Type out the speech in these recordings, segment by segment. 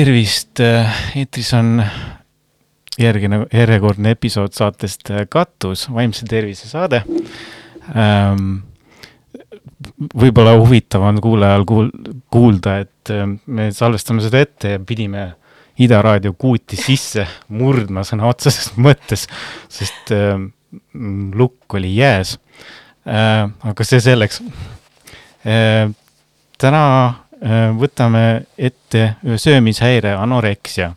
tervist, eetris on järgmine, järjekordne episood saatest Katus, vaimse tervise saade ähm,. võib-olla huvitav on kuulajal kuul-, kuulda, et äh, me salvestame seda ette ja pidime Ida raadio kuuti sisse murdma sõna otseses mõttes, sest äh, lukk oli jääs äh,. aga see selleks äh,. täna võtame ette ühe söömishäire, anoreksia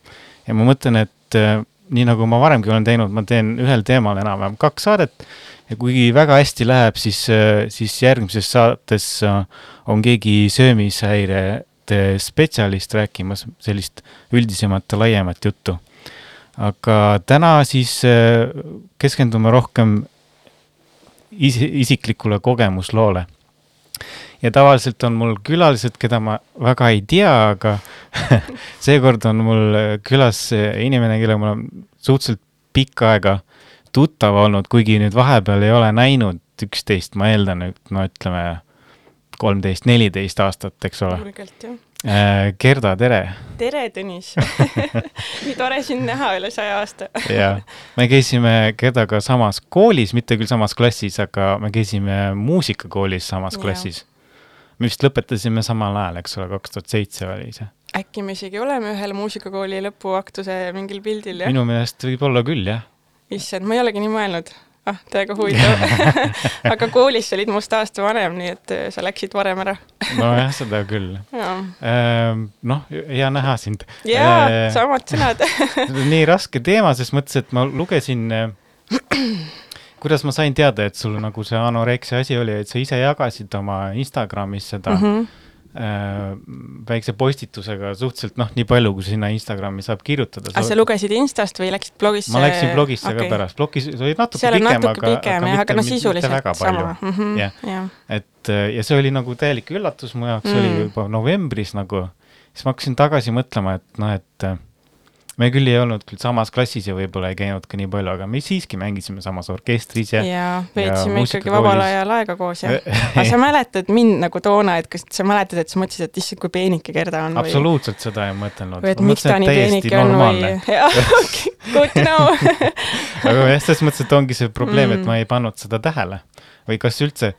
ja ma mõtlen, et äh, nii nagu ma varemgi olen teinud, ma teen ühel teemal enam-vähem kaks saadet. Ja kui väga hästi läheb, siis, äh, siis järgmises saates äh, on keegi söömishäirete spetsialist rääkimas sellist üldisemat ja laiemat juttu. aga täna siis äh, keskendume rohkem is isiklikule kogemusloole ja tavaliselt on mul külalised, keda ma väga ei tea, aga seekord on mul külas inimene, kellega ma olen suhteliselt pikka aega tuttav olnud, kuigi nüüd vahepeal ei ole näinud üksteist, ma eeldan, et no ütleme kolmteist, neliteist aastat, eks ole. julgelt, jah. Äh, Gerda, tere! tere, Tõnis nii tore sind näha üle saja aasta jaa, me käisime Gerdaga samas koolis, mitte küll samas klassis, aga me käisime muusikakoolis samas klassis me vist lõpetasime samal ajal, eks ole, kaks tuhat seitse oli see. äkki me isegi oleme ühel muusikakooli lõpuaktuse mingil pildil, jah? minu meelest võib-olla küll, jah. issand, ma ei olegi nii mõelnud. ah, täiega huvitav aga koolis sa olid must aasta vanem, nii et äh, sa läksid varem ära nojah, seda küll ehm, noh, hea näha sind. jaa, äh, samad sõnad nii raske teema, ses mõttes, et ma lugesin äh, kuidas ma sain teada, et sul nagu see anoreksia asi oli, et sa ise jagasid oma Instagramis seda mm -hmm. äh, väikse postitusega suhteliselt noh, nii palju, kui sinna Instagrami saab kirjutada. aga sa lugesid Instast või läksid blogisse? ma läksin blogisse okay. ka pärast, blogis oli natuke seal pikem, aga, pikem jah, aga noh, sisuliselt sama mm. -hmm, yeah. yeah. et ja see oli nagu täielik üllatus mu jaoks mm., see oli mm. juba novembris nagu, siis ma hakkasin tagasi mõtlema, et noh, et me küll ei olnud küll samas klassis ja võib-olla ei käinud ka nii palju, aga me siiski mängisime samas orkestris ja. ja veetsime ikkagi vabal ajal aega koos ja. aga sa mäletad mind nagu toona, et kas sa mäletad, et sa mõtlesid, et issand, kui peenike Gerda on? absoluutselt või... seda ei mõtelnud. või et miks ta nii peenike on või? jah, good to know aga jah, selles mõttes, et ongi see probleem mm., et ma ei pannud seda tähele või kas üldse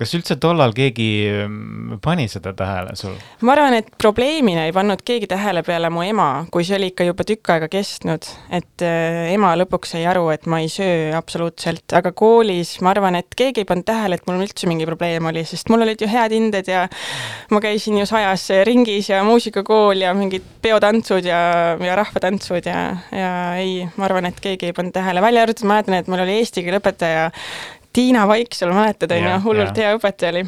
kas üldse tollal keegi mm, pani seda tähele sul? ma arvan, et probleemina ei pannud keegi tähele peale mu ema, kui see oli ikka juba tükk aega kestnud, et äh, ema lõpuks sai aru, et ma ei söö absoluutselt, aga koolis ma arvan, et keegi ei pannud tähele, et mul üldse mingi probleem oli, sest mul olid ju head hinded ja ma käisin ju sajas ringis ja muusikakool ja mingid peotantsud ja, ja rahvatantsud ja, ja ei, ma arvan, et keegi ei pannud tähele, välja arvatud ma mäletan, et mul oli eesti keele õpetaja, Tiina Vaiksel, mäletad, on ju, hullult hea õpetaja oli.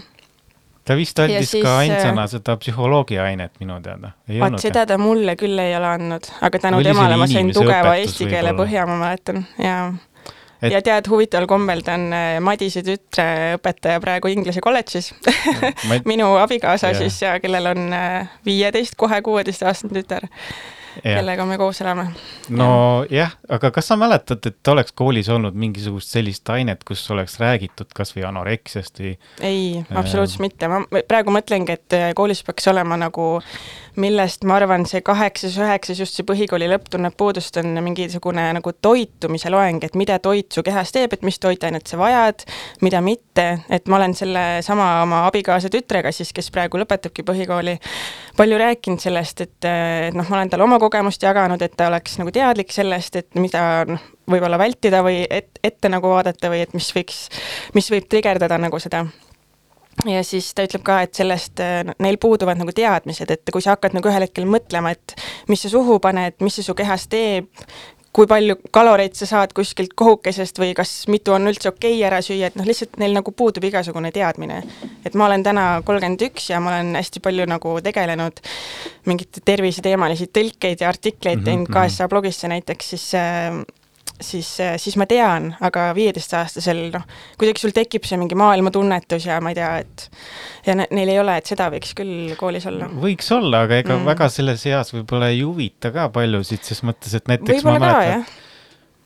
Ta vist andis siis, ka ainsana seda psühholoogia ainet minu teada. vaat seda ta mulle küll ei ole andnud, aga tänu Oli temale ma sain tugeva eesti keele põhja, ma mäletan, jaa. Et.... ja tead, huvitaval kombel ta on äh, Madise tütre õpetaja praegu Inglise kolledžis. Minu abikaasa yeah. siis, kellel on äh, viieteist, kohe kuueteistaastane tütar kellega me koos elame. no jah ja., aga kas sa mäletad, et oleks koolis olnud mingisugust sellist ainet, kus oleks räägitud kasvõi anoreksiast või? ei äh,, absoluutselt mitte, ma praegu mõtlengi, et äh, koolis peaks olema nagu millest ma arvan, see kaheksas, üheksas, just see põhikooli lõpp tunneb puudust, on mingisugune nagu toitumise loeng, et mida toit su kehas teeb, et mis toitainet sa vajad, mida mitte, et ma olen sellesama oma abikaasa tütrega siis, kes praegu lõpetabki põhikooli, palju rääkinud sellest, et, et noh, ma olen talle oma kogemust jaganud, et ta oleks nagu teadlik sellest, et mida noh, võib-olla vältida või et, ette nagu vaadata või et mis võiks, mis võib trigerdada nagu seda. Ja siis ta ütleb ka, et sellest äh, neil puuduvad nagu teadmised, et kui sa hakkad nagu ühel hetkel mõtlema, et mis sa suhu paned, mis see su kehas teeb, kui palju kaloreid sa saad kuskilt kohukesest või kas mitu on üldse okei okay ära süüa, et noh, lihtsalt neil nagu puudub igasugune teadmine. et ma olen täna kolmkümmend üks ja ma olen hästi palju nagu tegelenud mingite terviseteemalisi tõlkeid ja artikleid mm -hmm, teinud KSA mhm. blogisse näiteks, siis äh, siis, äh, siis ma tean, aga viieteistaastasel noh, kuidagi sul tekib see mingi maailmatunnetus ja ma ei tea, et ja ne neil ei ole, et seda võiks küll koolis olla. võiks olla, aga ega mm. väga selles eas võib-olla ei huvita ka paljusid, ses mõttes, et näiteks võib-olla ma mäletan,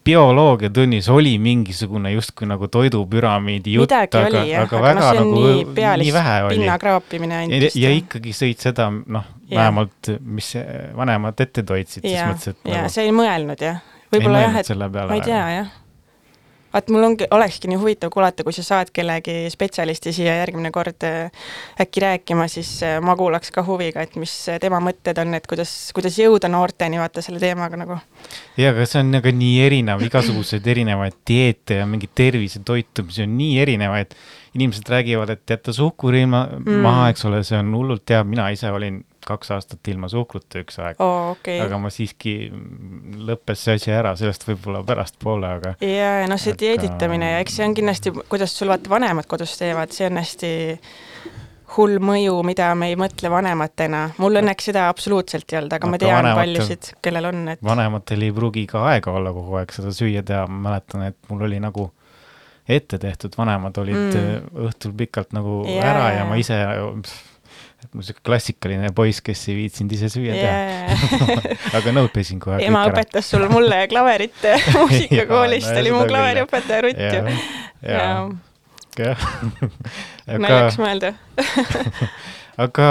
bioloogiatunnis oli mingisugune justkui nagu toidupüramiidi jutt, aga, aga, aga väga no, nagu nii, nii vähe oli. ja, ja ikkagi sõid seda, noh, vähemalt, mis vanemad ette toitsid, siis mõtlesid, et ja nagu sa ei mõelnud jah? Võib-olla jah, et ma ei tea jah vaat mul ongi, olekski nii huvitav kuulata, kui sa saad kellegi spetsialisti siia järgmine kord äh, äkki rääkima, siis äh, ma kuulaks ka huviga, et mis tema mõtted on, et kuidas, kuidas jõuda noorteni vaata selle teemaga nagu. jaa, aga see on nagu nii erinev, igasuguseid erinevaid dieete ja mingeid tervisetoitumisi on nii erinevaid. inimesed räägivad, et jätta suhkur ilma mm. maha, eks ole, see on hullult hea, mina ise olin kaks aastat ilma suhkruta üks aeg oh,. Okay. aga ma siiski, lõppes see asi ära, sellest võib-olla pärastpoole, aga. ja, ja noh, see aga... dieeditamine ja eks see on kindlasti, kuidas sul vaata vanemad kodus teevad, see on hästi hull mõju, mida me ei mõtle vanematena. mul õnneks seda absoluutselt ei olnud, aga ma tean paljusid, kellel on, et. vanematel ei pruugi ka aega olla kogu aeg seda süüa teha, ma mäletan, et mul oli nagu ette tehtud, vanemad olid mm. õhtul pikalt nagu yeah. ära ja ma ise et ma sihuke klassikaline poiss, kes ei viitsinud ise süüa yeah. teha aga nõudesin kohe. ema õpetas sul mulle klaverit muusikakoolist oli mu klaveriõpetaja Rutt ju. jah, naljaks mõelda aga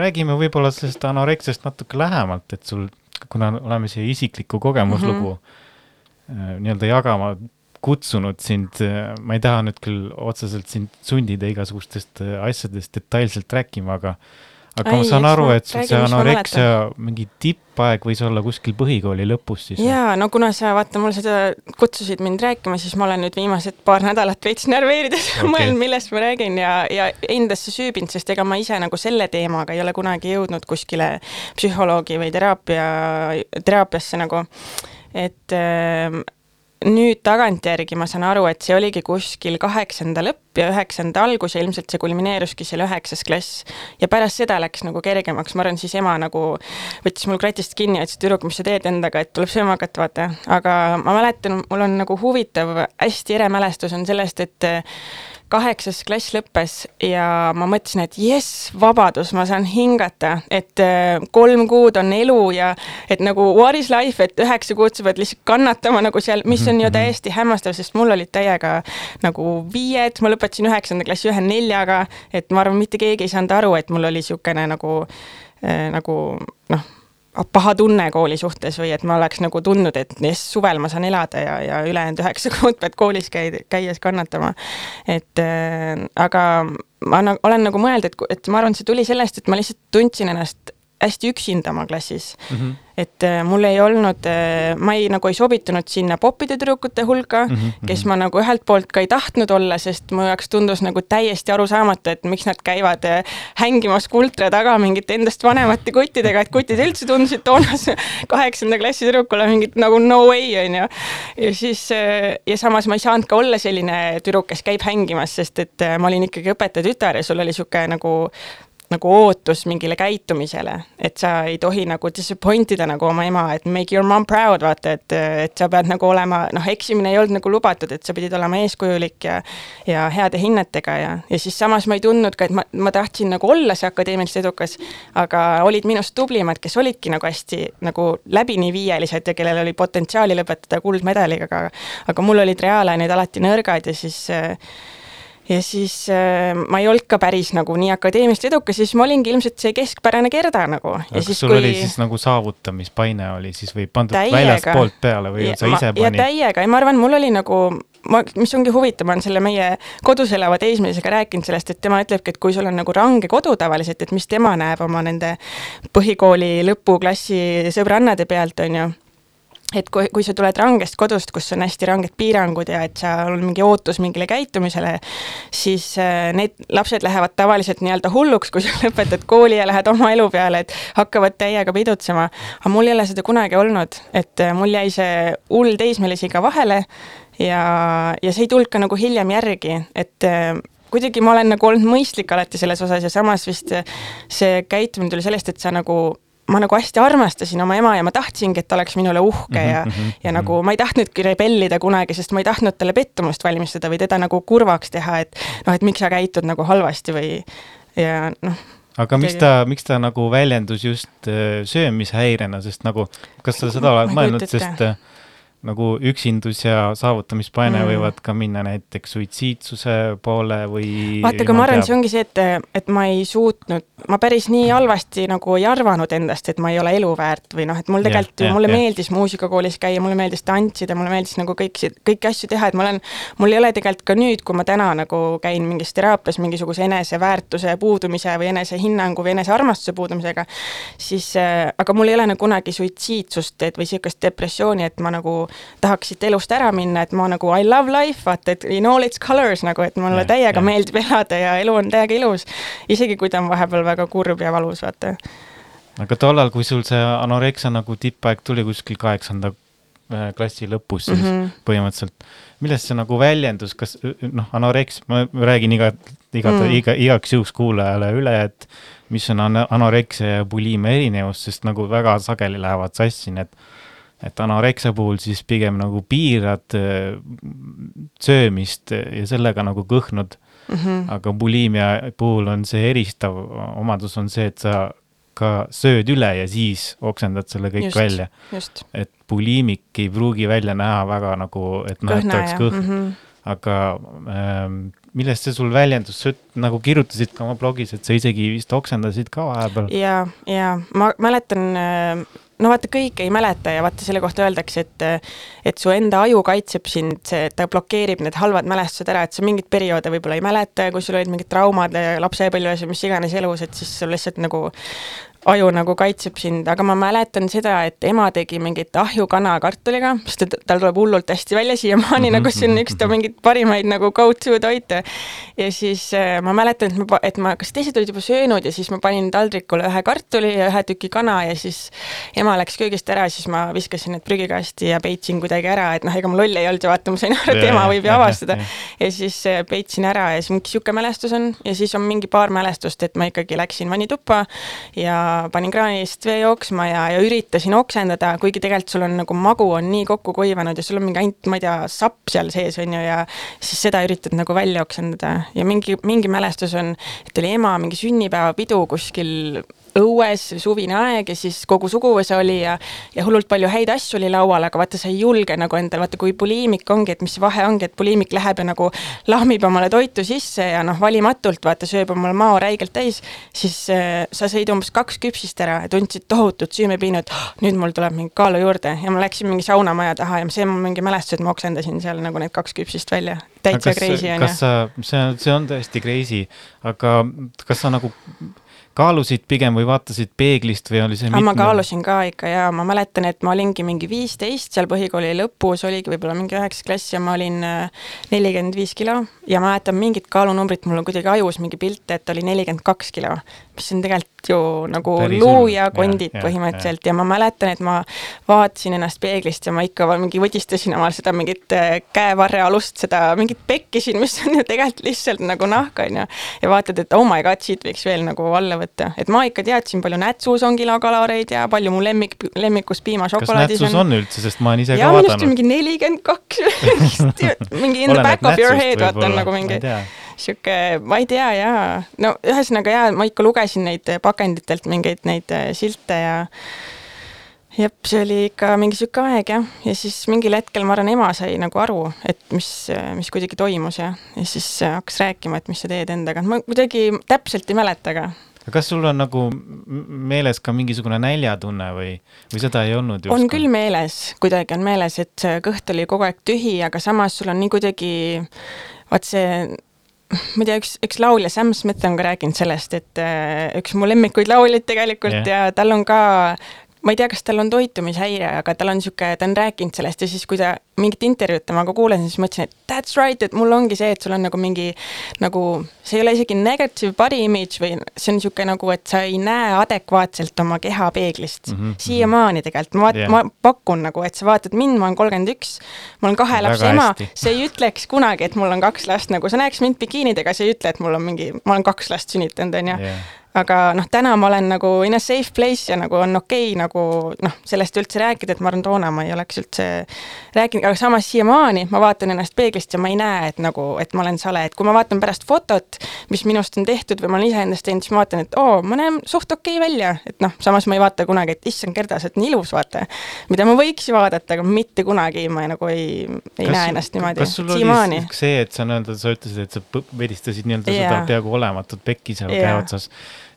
räägime võib-olla sellest anoreksiast natuke lähemalt, et sul, kuna oleme siia isikliku kogemuslugu mm -hmm. nii-öelda jagama kutsunud sind, ma ei taha nüüd küll otseselt sind sundida igasugustest äh, asjadest detailselt rääkima, aga aga Ai, ma saan aru, et sul see anoreksia mingi tippaeg võis olla kuskil põhikooli lõpus siis? jaa, no kuna sa vaata, mul seda kutsusid mind rääkima, siis ma olen nüüd viimased paar nädalat veits närveerides okay. mõelnud, millest ma räägin ja, ja endasse süübinud, sest ega ma ise nagu selle teemaga ei ole kunagi jõudnud kuskile psühholoogi või teraapia, teraapiasse nagu, et äh, nüüd tagantjärgi ma saan aru, et see oligi kuskil kaheksanda lõpp ja üheksanda algus ja ilmselt see kulmineeruski seal üheksas klass. ja pärast seda läks nagu kergemaks, ma arvan, siis ema nagu võttis mul kratist kinni ja ütles, et tüdruk, mis sa teed endaga, et tuleb sööma hakata, vaata. aga ma mäletan, mul on nagu huvitav, hästi ere mälestus on sellest, et kaheksas klass lõppes ja ma mõtlesin, et jess, vabadus, ma saan hingata, et äh, kolm kuud on elu ja et nagu what is life, et üheksa kuud sa pead lihtsalt kannatama nagu seal, mis on ju mhm, mhm. täiesti hämmastav, sest mul olid täiega nagu viied, ma lõpetasin üheksanda klassi ühe neljaga, et ma arvan, mitte keegi ei saanud aru, et mul oli niisugune nagu äh,, nagu noh paha tunne kooli suhtes või et ma oleks nagu tundnud, et jess, suvel ma saan elada ja, ja ülejäänud üheksa kuud pead koolis käid, käies kannatama. et äh, aga ma olen nagu mõelnud, et, et ma arvan, et see tuli sellest, et ma lihtsalt tundsin ennast hästi üksinda oma klassis mm. -hmm. et äh, mul ei olnud äh,, ma ei, nagu ei sobitunud sinna popide tüdrukute hulka mm, -hmm. kes ma nagu ühelt poolt ka ei tahtnud olla, sest mu jaoks tundus nagu täiesti arusaamatu, et miks nad käivad äh, hängimas kultra taga mingite endast vanemate kuttidega, et kutid üldse tundusid toonase kaheksanda klassi tüdrukule mingit nagu no way, on ju. ja siis äh, ja samas ma ei saanud ka olla selline tüdruk, kes käib hängimas, sest et äh, ma olin ikkagi õpetaja tütar ja sul oli niisugune nagu nagu ootus mingile käitumisele, et sa ei tohi nagu disappoint ida nagu oma ema, et make your mom proud, vaata, et, et sa pead nagu olema, noh, eksimine ei olnud nagu lubatud, et sa pidid olema eeskujulik ja ja heade hinnetega ja, ja siis samas ma ei tundnud ka, et ma, ma tahtsin nagu olla see akadeemiliselt edukas, aga olid minust tublimad, kes olidki nagu hästi nagu läbini viielised ja kellel oli potentsiaali lõpetada kuldmedaliga, aga aga mul olid reaalained alati nõrgad ja siis äh, ja siis äh, ma ei olnud ka päris nagu nii akadeemiliselt edukas, siis ma olingi ilmselt see keskpärane Gerda nagu. kas sul kui... oli siis nagu saavutamispaine oli siis või pandud väljastpoolt peale või ja, sa ise panid? ja täiega ja ma arvan, mul oli nagu ma, mis ongi huvitav, ma olen selle meie kodus elava teismelisega rääkinud sellest, et tema ütlebki, et kui sul on nagu range kodu tavaliselt, et mis tema näeb oma nende põhikooli lõpuklassi sõbrannade pealt, on ju et kui, kui sa tuled rangest kodust, kus on hästi ranged piirangud ja et seal on mingi ootus mingile käitumisele, siis äh, need lapsed lähevad tavaliselt nii-öelda hulluks, kui sa lõpetad kooli ja lähed oma elu peale, et hakkavad täiega pidutsema. aga mul ei ole seda kunagi olnud, et äh, mul jäi see hull teismelisiga vahele ja, ja see ei tulnud ka nagu hiljem järgi, et äh, kuidagi ma olen nagu olnud mõistlik alati selles osas ja samas vist see käitumine tuli sellest, et sa nagu ma nagu hästi armastasin oma ema ja ma tahtsingi, et ta oleks minule uhke mm -hmm, ja mm, -hmm. ja nagu mhm. ma ei tahtnudki rebellida kunagi, sest ma ei tahtnud talle pettumust valmistada või teda nagu kurvaks teha, et noh, et miks sa käitud nagu halvasti või ja noh. aga miks ta, miks ta nagu väljendus just äh, söömishäirena, sest nagu, kas sa seda oled mõelnud, sest äh, nagu üksindus ja saavutamispaine mm. Võivad ka minna näiteks suitsiidsuse poole või vaata, aga ma arvan, see ongi see, et, et ma ei suutnud, ma päris nii halvasti nagu ei arvanud endast, et ma ei ole eluväärt või noh, et mul tegelikult ju, jah, mulle jah. meeldis muusikakoolis käia, mulle meeldis tantsida, mulle meeldis nagu kõik, kõiki asju teha, et ma olen, mul ei ole tegelikult ka nüüd, kui ma täna nagu käin mingis teraapias mingisuguse eneseväärtuse puudumise või enesehinnangu või enesearmastuse puudumisega, siis äh, aga mul ei ole nagu kunagi suitsiidsust et, või niisugust depressiooni, et ma nagu tahaks siit elust ära minna, et ma nagu I love life, vaata, et in all its colors nagu, et mulle Jah, täiega jah. meeldib elada ja elu on täiega ilus. isegi kui ta on vahepeal väga kurb ja valus, vaata. aga tollal, kui sul see anoreksia nagu tippaeg tuli kuskil kaheksanda äh, klassi lõpus, siis mm. -hmm. põhimõtteliselt, millest see nagu väljendus, kas noh, anoreks, ma räägin iga, iga Mm. mm. iga, igaks juhuks kuulajale üle, et mis on ano- anoreksia ja bulimia erinevus, sest nagu väga sageli lähevad sassi need, et anoreksia puhul siis pigem nagu piirad äh, söömist ja sellega nagu kõhnud Mm -hmm. aga bulimia puhul on see eristav omadus on see, et sa ka sööd üle ja siis oksendad selle kõik Just. Välja. et buliimik ei pruugi välja näha väga nagu, et noh, et oleks kõhn mm, mm, -hmm. aga ähm, millest see sul väljendus, sa nagu kirjutasid ka oma blogis, et sa isegi vist oksendasid ka vahepeal. ja, ja ma mäletan, no vaata, kõike ei mäleta ja vaata, selle kohta öeldakse, et et su enda aju kaitseb sind, see, ta blokeerib need halvad mälestused ära, et sa mingeid perioode võib-olla ei mäleta ja kui sul olid mingid traumad lapsepõlves või mis iganes elus, et siis sul lihtsalt nagu aju nagu kaitseb sind, aga ma mäletan seda, et ema tegi mingit ahjukana kartuliga, sest et tal tuleb hullult hästi välja siiamaani Mhm, nagu see on üks ta mingeid parimaid nagu go-to toite. ja siis äh, ma mäletan, et ma, et ma, kas teised olid juba söönud ja siis ma panin taldrikule ühe kartuli ja ühe tüki kana ja siis ema läks köögist ära, siis ma viskasin need prügikasti ja peitsin kuidagi ära, et noh, ega ma loll ei olnud ju, vaata, ma sain aru, et ema võib ju avastada. ja siis äh, peitsin ära ja siis mingi sihuke mälestus on. Ja siis on mingi paar mälestust, et ma ikkagi läksin vannituppa ja panin kraanist vee jooksma ja, ja üritasin oksendada, kuigi tegelikult sul on nagu magu on nii kokku kuivanud ja sul on mingi ainult, ma ei tea, sapp seal sees on ju ja siis seda üritad nagu välja oksendada. Ja mingi, mingi mälestus on, et oli ema mingi sünnipäevapidu kuskil õues, suvine aeg ja siis kogu suguvõsa oli ja, ja hullult palju häid asju oli laual, aga vaata, sa ei julge nagu endale, vaata kui buliimik ongi, et mis vahe ongi, et buliimik läheb ja nagu lahmib omale toitu sisse ja noh, valimatult vaata, sööb omale mao räigelt täis, siis äh, sa sõid umbes kaks küpsist ära ja tundsid tohutut süümepiinu, et oh, nüüd mul tuleb mingi kaalu juurde ja ma läksin mingi saunamaja taha ja see on mingi mälestus, et ma oksendasin seal nagu need kaks küpsist välja. täitsa crazy on ju. kas sa, see on, see on tõesti crazy, aga kas sa nagu kaalusid pigem või vaatasid peeglist või oli see aga ma kaalusin ka ikka ja ma mäletan, et ma olingi mingi viisteist seal põhikooli lõpus, oligi võib-olla mingi üheksas klass ja ma olin äh, nelikümmend viis kilo. Ja ma mäletan mingit kaalunumbrit, mul on kuidagi ajus mingi pilt, et oli nelikümmend kaks kilo, mis on tegelikult ju nagu luu ja kondid Ja, ja, põhimõtteliselt. ja ma mäletan, et ma vaatasin ennast peeglist ja ma ikka mingi võdistasin omal seda mingit äh, käevarre alust, seda mingit pekki siin, mis on ju tegelikult lihtsalt nagu nahk, on ju. ja vaatad, et oh my god, siit võiks veel nagu alla võtta, et ma ikka teadsin, palju nätsus on kilokaloreid ja palju mu lemmik, lemmikus kas piimašokolaadis nätsus on. üldse, sest ma olen ise ja ka on vaadanud. mingi nelikümmend kaks, mingi in the back of your head, vaata on nagu mingi sihuke, ma ei tea jaa, no ühesõnaga jaa, ma ikka lugesin neid pakenditelt mingeid neid äh, silte ja jep, see oli ikka mingi sihuke aeg jah, ja siis mingil hetkel ma arvan, ema sai nagu aru, et mis, mis kuidagi toimus ja, ja siis äh, hakkas rääkima, et mis sa teed endaga, ma kuidagi täpselt ei mäleta ka. Kas sul on nagu meeles ka mingisugune näljatunne või, või seda ei olnud? on küll meeles, kuidagi on meeles, et kõht oli kogu aeg tühi, aga samas sul on nii kuidagi, vaat see ma ei tea, üks, üks laulja, Sam Smith on ka rääkinud sellest, et äh, üks mu lemmikuid lauljaid tegelikult yeah. ja tal on ka ma ei tea, kas tal on toitumishäire, aga tal on niisugune, ta on rääkinud sellest ja siis, kui ta mingit intervjuud temaga kuulasin, siis mõtlesin, et that's right, et mul ongi see, et sul on nagu mingi nagu, see ei ole isegi negative body image või see on niisugune nagu, et sa ei näe adekvaatselt oma keha peeglist mm -hmm. siiamaani tegelikult, ma yeah. ma pakun nagu, et sa vaatad mind, ma olen kolmkümmend üks, ma olen kahe lapse ema sa ei ütleks kunagi, et mul on kaks last, nagu sa näeks mind bikiinidega, sa ei ütle, et mul on mingi, ma olen kaks last sünnitanud, onju yeah. Aga noh, täna ma olen nagu in a safe place ja nagu on okei okay, nagu noh, sellest üldse rääkida, et ma arvan, toona ma ei oleks üldse rääkinud, aga samas siiamaani ma vaatan ennast peeglist ja ma ei näe, et nagu, et ma olen sale, et kui ma vaatan pärast fotot, mis minust on tehtud või ma olen iseendast teinud, siis ma vaatan, et oo, ma näen suht okei okay välja, et noh, samas ma ei vaata kunagi, et issand, Gerda, sa oled nii ilus, vaata. mida ma võiks ju vaadata, aga mitte kunagi ma nagu ei, ei kas, näe ennast niimoodi. kas sul oli see, et sa nii-öelda, sa ütlesid, et sa vedistasid nii-öelda yeah. seda peaaegu olematut pekki seal yeah. käe otsas,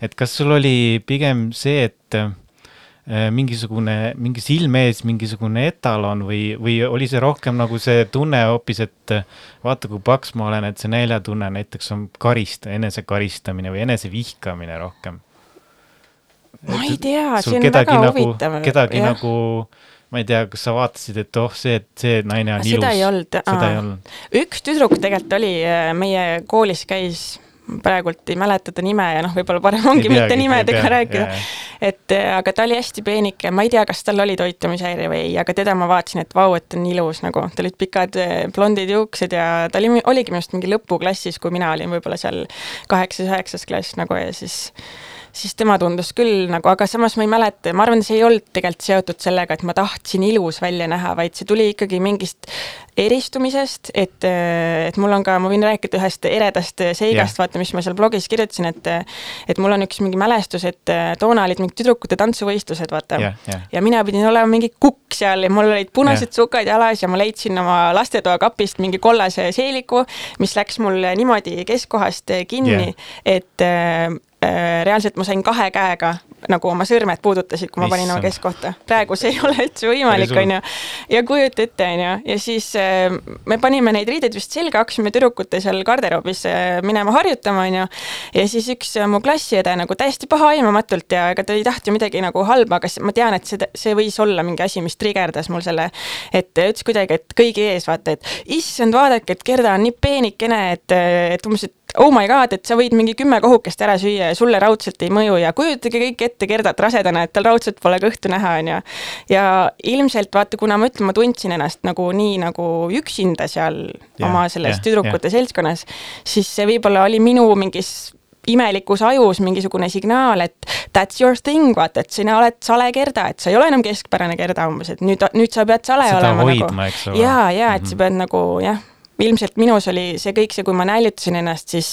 et kas sul oli pigem see, et äh, mingisugune, mingi silme ees mingisugune etalon või, või oli see rohkem nagu see tunne hoopis, et äh, vaata, kui paks ma olen, et see näljatunne näiteks on karista, enesekaristamine või enesevihkamine rohkem? ma ei tea, see on väga nagu, huvitav. kedagi jah. nagu ma ei tea, kas sa vaatasid, et oh, see, see naine on seda ilus? seda ei olnud. üks tüdruk tegelikult oli, äh, meie koolis käis praegult ei mäleta ta nime ja noh, võib-olla parem ongi peagi, mitte nimedega rääkida. et äh, aga ta oli hästi peenike, ma ei tea, kas tal oli toitumishäire või ei, aga teda ma vaatasin, et vau, et on ilus nagu, tal olid pikad äh, blondid juuksed ja ta oli, oligi minu arust mingi lõpuklassis, kui mina olin võib-olla seal kaheksas-üheksas klass nagu ja siis siis tema tundus küll nagu, aga samas ma ei mäleta, ma arvan, see ei olnud tegelikult seotud sellega, et ma tahtsin ilus välja näha, vaid see tuli ikkagi mingist eristumisest, et, et mul on ka, ma võin rääkida ühest eredast seigast, vaata, mis ma seal blogis kirjutasin, et et mul on üks mingi mälestus, et toona olid mingid tüdrukute tantsuvõistlused, vaata yeah,. Yeah. ja mina pidin olema mingi kukk seal ja mul olid punased yeah. sukad jalas ja ma leidsin oma lastetoakapist mingi kollase seeliku, mis läks mul niimoodi keskkohast kinni yeah., et reaalselt ma sain kahe käega nagu oma sõrmed puudutasid, kui ma panin oma keskkohta. praegu see ei ole üldse võimalik, onju. ja kujuta ette, onju, ja siis äh, me panime neid riideid vist selga, hakkasime tüdrukute seal garderoobis äh, minema harjutama, onju. ja siis üks mu klassiõde nagu täiesti pahaaimamatult ja ega ta ei tahtnud midagi nagu halba, aga ma tean, et see, see võis olla mingi asi, mis trigerdas mul selle, et ütles kuidagi, et kõigi ees vaata, et issand, vaadake, et Gerda on nii peenikene, et, et umbes, et oh my god, et sa võid mingi kümme kohukest ära süüa ja sulle raudselt ei mõju ja kujutage kõik ette Gerdat rasedana, et tal raudselt pole kõhtu näha, on ju. ja ilmselt vaata, kuna ma ütlen, ma tundsin ennast nagu nii nagu üksinda seal yeah, oma selles yeah, tüdrukute yeah. seltskonnas, siis see võib-olla oli minu mingis imelikus ajus mingisugune signaal, et that's your thing, vaata, et sina oled sale Gerda, et sa ei ole enam keskpärane Gerda umbes, et nüüd, nüüd sa pead sale Seda olema hoidma, nagu. ja, ja et mm -hmm. sa pead nagu jah ilmselt minus oli see kõik see, kui ma näljutasin ennast, siis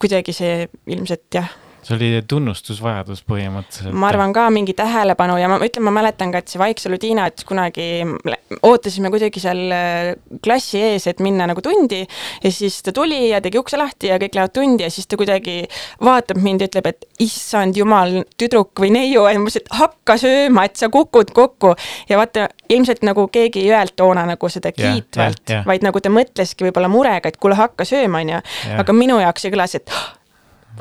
kuidagi see ilmselt jah see oli tunnustusvajadus põhimõtteliselt. ma arvan ka mingi tähelepanu ja ma ütlen, ma mäletan ka, et see Vaikse Ludiina, et kunagi ootasime kuidagi seal äh, klassi ees, et minna nagu tundi ja siis ta tuli ja tegi ukse lahti ja kõik lähevad tundi ja siis ta kuidagi vaatab mind ja ütleb, et issand jumal, tüdruk või neiu, ja ma mõtlesin, et hakka sööma, et sa kukud kokku. ja vaata, ilmselt nagu keegi ei öelnud toona nagu seda kiitvalt yeah, yeah, yeah. vaid nagu ta mõtleski võib-olla murega, et kuule, hakka sööma, onju. aga minu jaoks see kõlas, et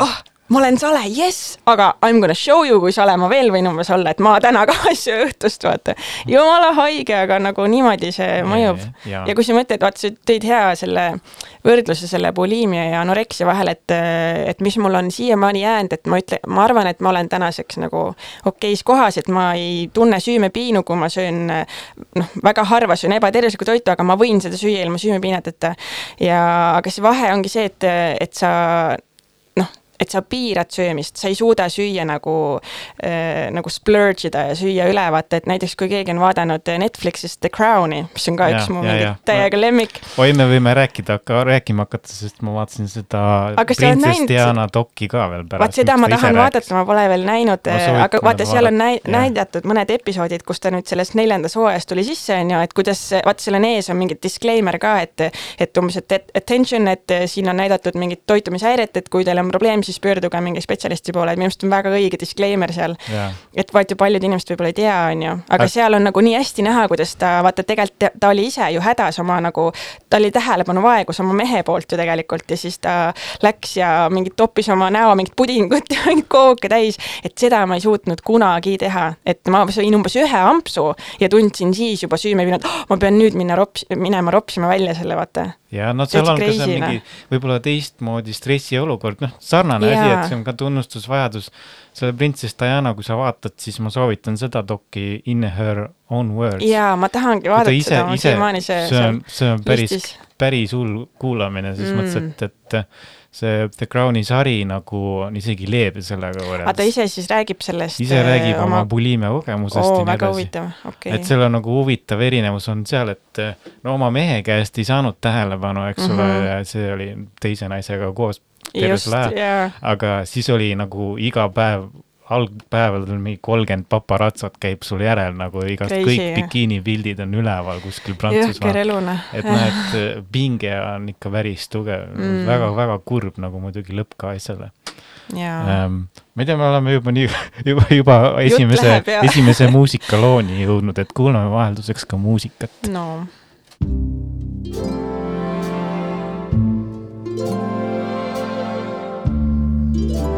oh, ma olen sale, jess, aga I m gonna show you, kui sale ma veel võin umbes olla, et ma täna ka söö õhtust, vaata. jumala haige, aga nagu niimoodi see mõjub. ja, ja kui sa mõtled, vaata, sa tõid hea selle võrdluse selle buliimia ja anoreksia vahel, et, et mis mul on siiamaani jäänud, et ma ütlen, ma arvan, et ma olen tänaseks nagu okeis kohas, et ma ei tunne süümepiinu, kui ma söön noh, väga harva söön ebatervislikku toitu, aga ma võin seda süüa ilma süümepiinateta. ja, aga see vahe ongi see, et, et sa et sa piirad söömist, sa ei suuda süüa nagu äh,, nagu splurge ida ja süüa üle, vaata, et näiteks kui keegi on vaadanud Netflixist The Crowni, mis on ka ja, üks mu mingi täiega lemmik. oi, me võime rääkida, hakka rääkima hakata, sest ma vaatasin seda Princess Diana dokki ka veel pärast. vaat seda ma tahan vaadata, ma pole veel näinud, aga vaata, seal on näi-, näidatud mõned episoodid, kus ta nüüd sellest neljandas hooajas tuli sisse, on ju, et kuidas, vaata, seal on ees on mingi disclaimer ka, et et umbes, et attention, et siin on näidatud mingit toitumishäiret, et kui teil on probleem, siis pöörduge mingi spetsialisti poole, et minu arust on väga õige disclaimer seal. Yeah.. et vaat ju paljud inimesed võib-olla ei tea, on ju, aga seal on nagu nii hästi näha, kuidas ta, vaata, tegelikult ta oli ise ju hädas oma nagu, ta oli tähelepanu vaegus oma mehe poolt ju tegelikult ja siis ta läks ja mingit toppis oma näo mingit pudingut ja mingit kooke täis, et seda ma ei suutnud kunagi teha, et ma sõin umbes ühe ampsu ja tundsin siis juba süümepiinat oh,, ma pean nüüd minna rops-, minema ropsima välja selle, vaata. ja no seal on ka see mingi võib-olla teistmoodi stressiolukord, noh, sarnane sarnane asi, et see on ka tunnustusvajadus. selle printsess Diana, kui sa vaatad, siis ma soovitan seda doki In her own words. jaa, ma tahangi vaadata seda, mul siiamaani see see on, see on päris, päris hull kuulamine, selles Mm. mõttes, et, et see The Crowni sari nagu on isegi leebe sellega aga ta võrreldes. ise siis räägib sellest ise räägib oma buliimia kogemusest oo, ja nii edasi. okei et. seal on nagu huvitav erinevus on seal, et no oma mehe käest ei saanud tähelepanu, eks ole Mhm. mm, -hmm. see oli teise naisega koos terve aja, jaa, aga siis oli nagu iga päev, algpäevadel mingi kolmkümmend paparatsot käib sul järel nagu igast, Crazy, kõik bikiinipildid on üleval kuskil Prantsusmaal. noh. et noh, et äh, pinge on ikka päris tugev Mm. väga-väga kurb nagu muidugi lõpp ka asjale ähm,. ma ei tea, me oleme juba nii, juba, juba esimese esimese muusikalooni jõudnud, et kuulame vahelduseks ka muusikat. no You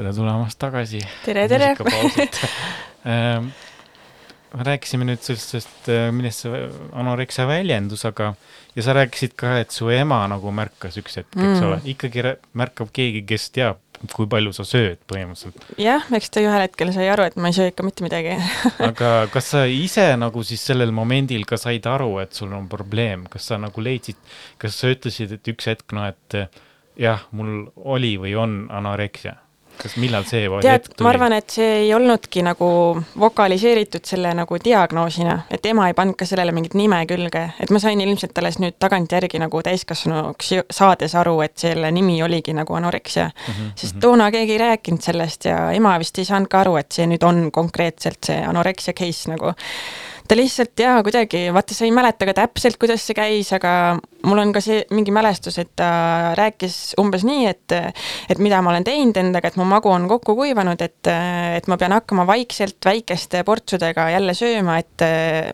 tere tulemast tagasi. tere, tere. Ähm, rääkisime nüüd sellest, millest see anoreksia väljendus, aga ja sa rääkisid ka, et su ema nagu märkas üks hetk, eks Mm. ole, ikkagi märkab keegi, kes teab, kui palju sa sööd põhimõtteliselt. jah, eks ta ühel hetkel sai aru, et ma ei söö ikka mitte midagi aga kas sa ise nagu siis sellel momendil ka said aru, et sul on probleem, kas sa nagu leidsid, kas sa ütlesid, et üks hetk, noh, et eh, jah, mul oli või on anoreksia? Kas, millal see tead, ma arvan, et see ei olnudki nagu vokaliseeritud selle nagu diagnoosina, et ema ei pannud ka sellele mingit nime külge, et ma sain ilmselt alles nüüd tagantjärgi nagu täiskasvanuks saades aru, et selle nimi oligi nagu anoreksia. Mm. -hmm, sest toona keegi ei rääkinud sellest ja ema vist ei saanud ka aru, et see nüüd on konkreetselt see anoreksia case nagu. Ta lihtsalt jaa, kuidagi, vaata, sa ei mäleta ka täpselt, kuidas see käis, aga mul on ka see mingi mälestus, et ta rääkis umbes nii, et et mida ma olen teinud endaga, et mu magu on kokku kuivanud, et et ma pean hakkama vaikselt väikeste portsudega jälle sööma, et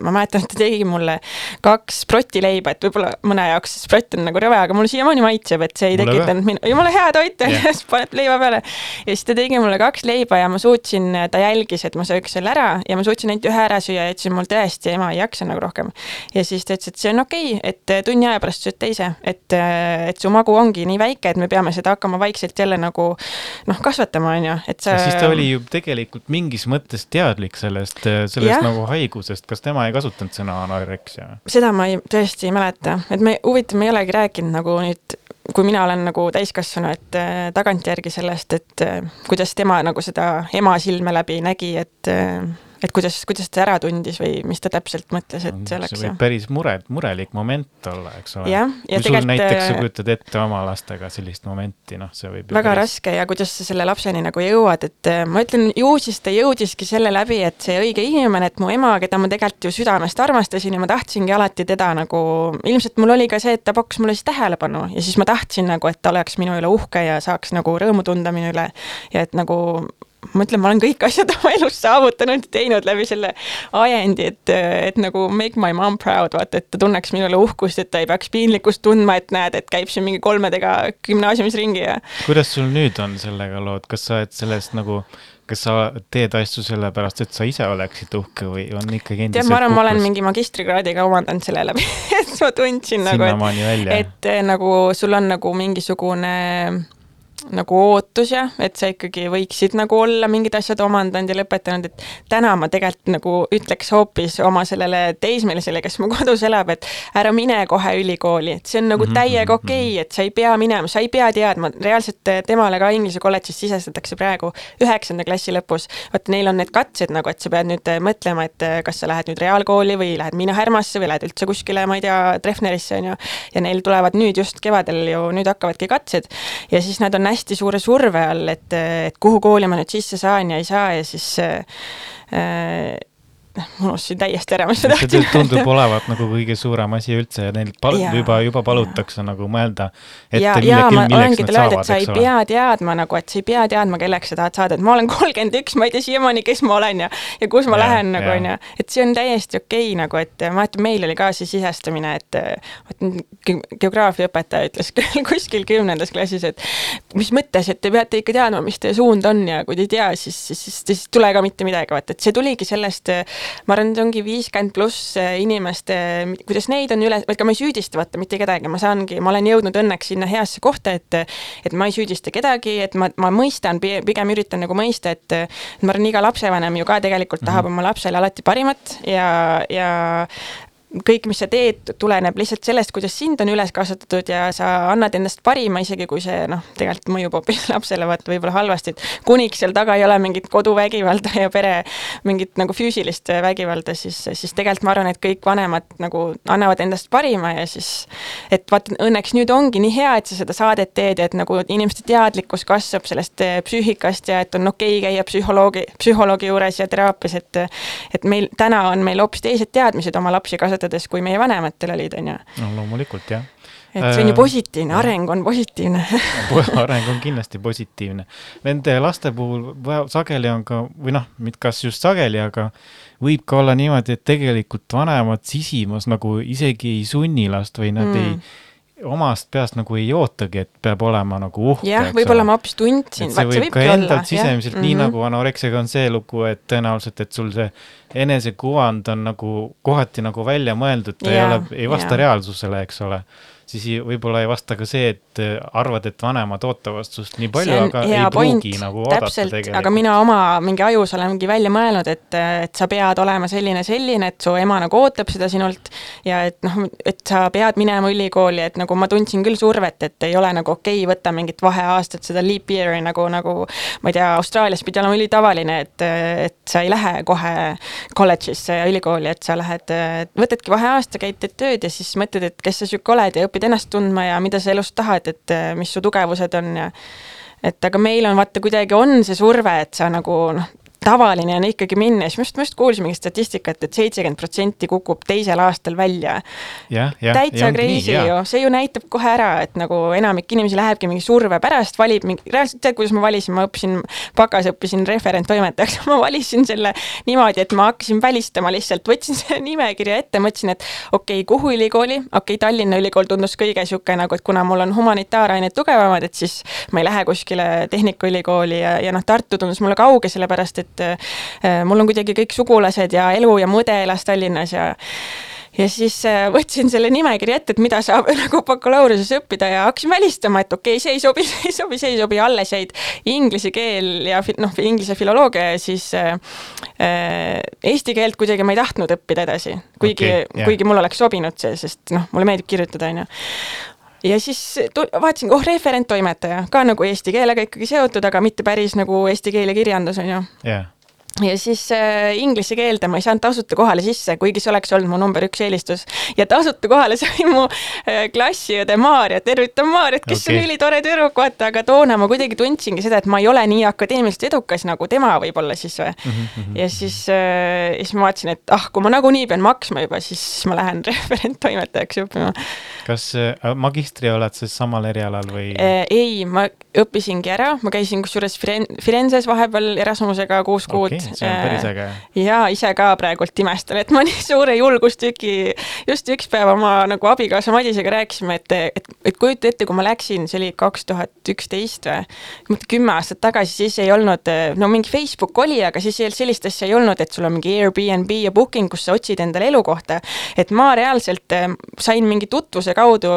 ma mäletan, et ta tegi mulle kaks sprotileiba, et võib-olla mõne jaoks see sprott on nagu rõve, aga mulle siiamaani maitseb, et see ei Mulle tekitanud minu, jumala hea toit on yeah. siis paned leiva peale. ja siis ta tegi mulle kaks leiba ja ma suutsin, ta jälgis, et ma sööks selle ära ja ma suutsin ainult ühe ära süüa ja ütlesin, mul tõesti, ema ei jaksa nagu rohkem. ja siis ta ütles, et see on okei okay,, et tunni aja pärast sööd teise, et, et su magu ongi nii väike, et me peame seda hakkama vaikselt jälle nagu noh, kasvatama, on ju, et sa. siis ta oli ju tegelikult mingis mõttes teadlik sellest, sellest Jah. nagu haigusest, kas tema ei kasutanud sõna anoreksia? seda ma ei, tõesti ei mäleta, et me, huvitav, me ei olegi rääkinud nagu nüüd kui mina olen nagu täiskasvanu, et äh, tagantjärgi sellest, et äh, kuidas tema nagu seda ema silme läbi nägi, et äh, et kuidas, kuidas ta ära tundis või mis ta täpselt mõtles, et see oleks see võib päris mure, murelik moment olla, eks ole. kui sul tegelikult näiteks sa äh, kujutad ette oma lastega sellist momenti, noh, see võib väga päris- raske ja kuidas sa selle lapseni nagu jõuad, et äh, ma ütlen, ju siis ta jõudiski selle läbi, et see õige inimene, et mu ema, keda ma tegelikult ju südamest armastasin ja ma tahtsingi alati teda nagu, ilmselt mul oli ka see, et ta pakkus mulle siis tähelepanu ja siis ma tahtsin nagu, et ta oleks minu üle uhke ja saaks nagu rõõmu tunda minu üle ja et nagu ma ütlen, ma olen kõik asjad oma elus saavutanud ja teinud läbi selle ajendi, et, et nagu make my mom proud, vaata, et ta tunneks minu üle uhkust, et ta ei peaks piinlikkust tundma, et näed, et käib siin mingi kolmedega gümnaasiumis ringi ja kuidas sul nüüd on sellega lood, kas sa oled sellest nagu, kas sa teed asju sellepärast, et sa ise oleksid uhke või on ikkagi tead, endiselt ma arvan, ma olen mingi magistrikraadiga omandanud selle läbi et ma tundsin nagu, et, et nagu sul on nagu mingisugune nagu ootus ja et sa ikkagi võiksid nagu olla mingid asjad omandanud ja lõpetanud, et täna ma tegelikult nagu ütleks hoopis oma sellele teismelisele, kes mu kodus elab, et ära mine kohe ülikooli, et see on nagu Mhm, täiega mhm, okei okay, et sa ei pea minema, sa ei pea teadma, reaalselt eh, temale ka Inglise kolledžis sisestatakse praegu üheksanda klassi lõpus. vaata, neil on need katsed nagu, et sa pead nüüd eh, mõtlema, et eh, kas sa lähed nüüd reaalkooli või lähed Miina Härmasse või lähed üldse kuskile, ma ei tea, Treffnerisse on ju. ja neil tulevad nüüd just kevadel ju, nüüd hakkavadki katsed ja siis nad on hästi suure surve all, et, et kuhu kooli ma nüüd sisse saan ja ei saa ja siis äh, ma unustasin täiesti ära, mis ma tahtsin tundub olevat nagu kõige suurem asi üldse ja neil pal- Jaa, juba, juba palutakse nagu mõelda ette, ja, ja millegi, milleks nad öelda, saavad, et sa ei eks ole. pea teadma nagu, et sa ei pea teadma, kelleks sa tahad saada, et ma olen kolmkümmend üks, ma ei tea siiamaani, kes ma olen ja ja kus ma Jaa, lähen nagu onju, et see on täiesti okei okay, nagu, et ma mäletan, meil oli ka see sisestamine, et ge- geograafiaõpetaja ütles kuskil kümnendas klassis, et mis mõttes, et te peate ikka teadma, mis teie suund on ja kui te ei tea, siis, siis, siis, siis tule ka mitte midagi, vaata, et see tuligi sellest, ma arvan, et ongi viiskümmend pluss inimeste, kuidas neid on üle, ega ma ei süüdista vaata mitte kedagi, ma saangi, ma olen jõudnud õnneks sinna heasse kohta, et et ma ei süüdista kedagi, et ma, ma mõistan, pigem üritan nagu mõista, et ma arvan, iga lapsevanem ju ka tegelikult tahab mm -hmm. oma lapsele alati parimat ja, ja kõik, mis sa teed, tuleneb lihtsalt sellest, kuidas sind on üles kasvatatud ja sa annad endast parima, isegi kui see noh, tegelikult mõjub hoopis lapsele vaata võib-olla halvasti, et kuniks seal taga ei ole mingit koduvägivalda ja pere mingit nagu füüsilist vägivalda, siis, siis tegelikult ma arvan, et kõik vanemad nagu annavad endast parima ja siis et vaata, õnneks nüüd ongi nii hea, et sa seda saadet teed ja et nagu inimeste teadlikkus kasvab sellest eh, psüühikast ja et on okei okay käia psühholoogi, psühholoogi juures ja teraapias, et et meil täna on meil hoopis teised teadmised oma lapsi kasvatades, kui meie vanematel olid, on ju. no loomulikult, jah et see on ju Äh, positiivne, areng on positiivne areng on kindlasti positiivne. Nende laste puhul sageli on ka, või noh, kas just sageli, aga võib ka olla niimoodi, et tegelikult vanemad sisimas nagu isegi ei sunni last või nad. Mm. ei, omast peast nagu ei ootagi, et peab olema nagu uhke. jah, võib-olla ma hoopis tundsin, see võib ka endalt sisemiselt, nii Mhm. nagu anoreksiaga on see lugu, et tõenäoliselt, et sul see enesekuvand on nagu kohati nagu välja mõeldud, ta ei Jaa, ole, ei vasta jaa. reaalsusele, eks ole. Siis võib-olla ei vasta ka see, et äh, arvad, et vanemad ootavad sinust nii palju, aga ei point, pruugi nagu oodata täpselt, tegelikult. aga mina oma mingi ajus olengi välja mõelnud, et, et sa pead olema selline, selline, et su ema nagu ootab seda sinult ja et noh, et sa pead minema ülikooli, et nagu ma tundsin küll survet, et ei ole nagu okei okay, võtta mingit vaheaastat, seda leap year'i nagu, nagu ma ei tea, Austraalias pidi olema ülitavaline, et, et sa ei lähe kohe kolledžisse ja ülikooli, et sa lähed, võtadki vaheaasta, käid, teed tööd ja siis mõtled, et kes sa sihuke oled ja õpid ennast tundma ja mida sa elust tahad, et mis su tugevused on ja et aga meil on vaata kuidagi on see surve, et sa nagu noh, tavaline on ikkagi minna siis ma just, ma just kuulsin mingit statistikat et, et seitsekümmend protsenti kukub teisel aastal välja. jah, jah. täitsa crazy ju, see ju näitab kohe ära, et nagu enamik inimesi lähebki mingi surve pärast, valib mingi, reaalselt tead, kuidas ma valisin, ma õppisin, bakas õppisin referenttoimetajaks, ma valisin selle niimoodi, et ma hakkasin välistama lihtsalt, võtsin selle nimekirja ette, mõtlesin, et okei okay,, kuhu ülikooli, okei okay,, Tallinna ülikool tundus kõige niisugune nagu, et kuna mul on humanitaarained tugevamad, et siis ma ei lähe kuskile Tehnikaülikooli ja, ja noh, Tartu tundus mulle kauge, sellepärast et äh, mul on kuidagi kõik sugulased ja elu ja mõde elas Tallinnas ja ja siis äh, võtsin selle nimekirja ette, et mida saab nagu bakalaureuse õppida ja hakkasin välistama, et okei okay,, see ei sobi, see ei sobi, see ei sobi, alles jäid inglise keel ja noh, inglise filoloogia ja siis äh, äh, eesti keelt kuidagi ma ei tahtnud õppida edasi, kuigi okay, jah. kuigi mulle oleks sobinud see, sest noh, mulle meeldib kirjutada, on ju ja siis vaatasin, oh, referenttoimetaja, ka nagu eesti keelega ikkagi seotud, aga mitte päris nagu eesti keel ja kirjandus, on ju jah, ja siis äh, inglise keelde ma ei saanud tasuta kohale sisse, kuigi see oleks olnud mu number üks eelistus. ja tasuta kohale sai mu äh, klassiõde Maarja, tervitan Maarjat, kes okay. On ülitore tüdruk, vaata, aga toona ma kuidagi tundsingi seda, et ma ei ole nii akadeemiliselt edukas nagu tema võib-olla siis või. ja siis äh,, siis ma vaatasin, et ah, kui ma nagunii pean maksma juba, siis ma lähen referenttoimetajaks õppima kas äh, magistri oled siis samal erialal või? äh,. ei, ma õppisingi ära, ma käisin kusjuures Firen-, Firenzes vahepeal Erasmusega kuus kuud okei, see on päris äge. ja ise ka praegult imestan, et ma nii suure julgustüki, just üks päev oma nagu abikaasa Madisega rääkisime, et, et, et kujuta ette, kui ma läksin, see oli kaks tuhat üksteist või, kümme aastat tagasi, siis ei olnud, no mingi Facebook oli, aga siis olnud sellist asja ei olnud, et sul on mingi Airbnb ja Booking, kus sa otsid endale elukohta. et ma reaalselt sain mingi tutvuse kaudu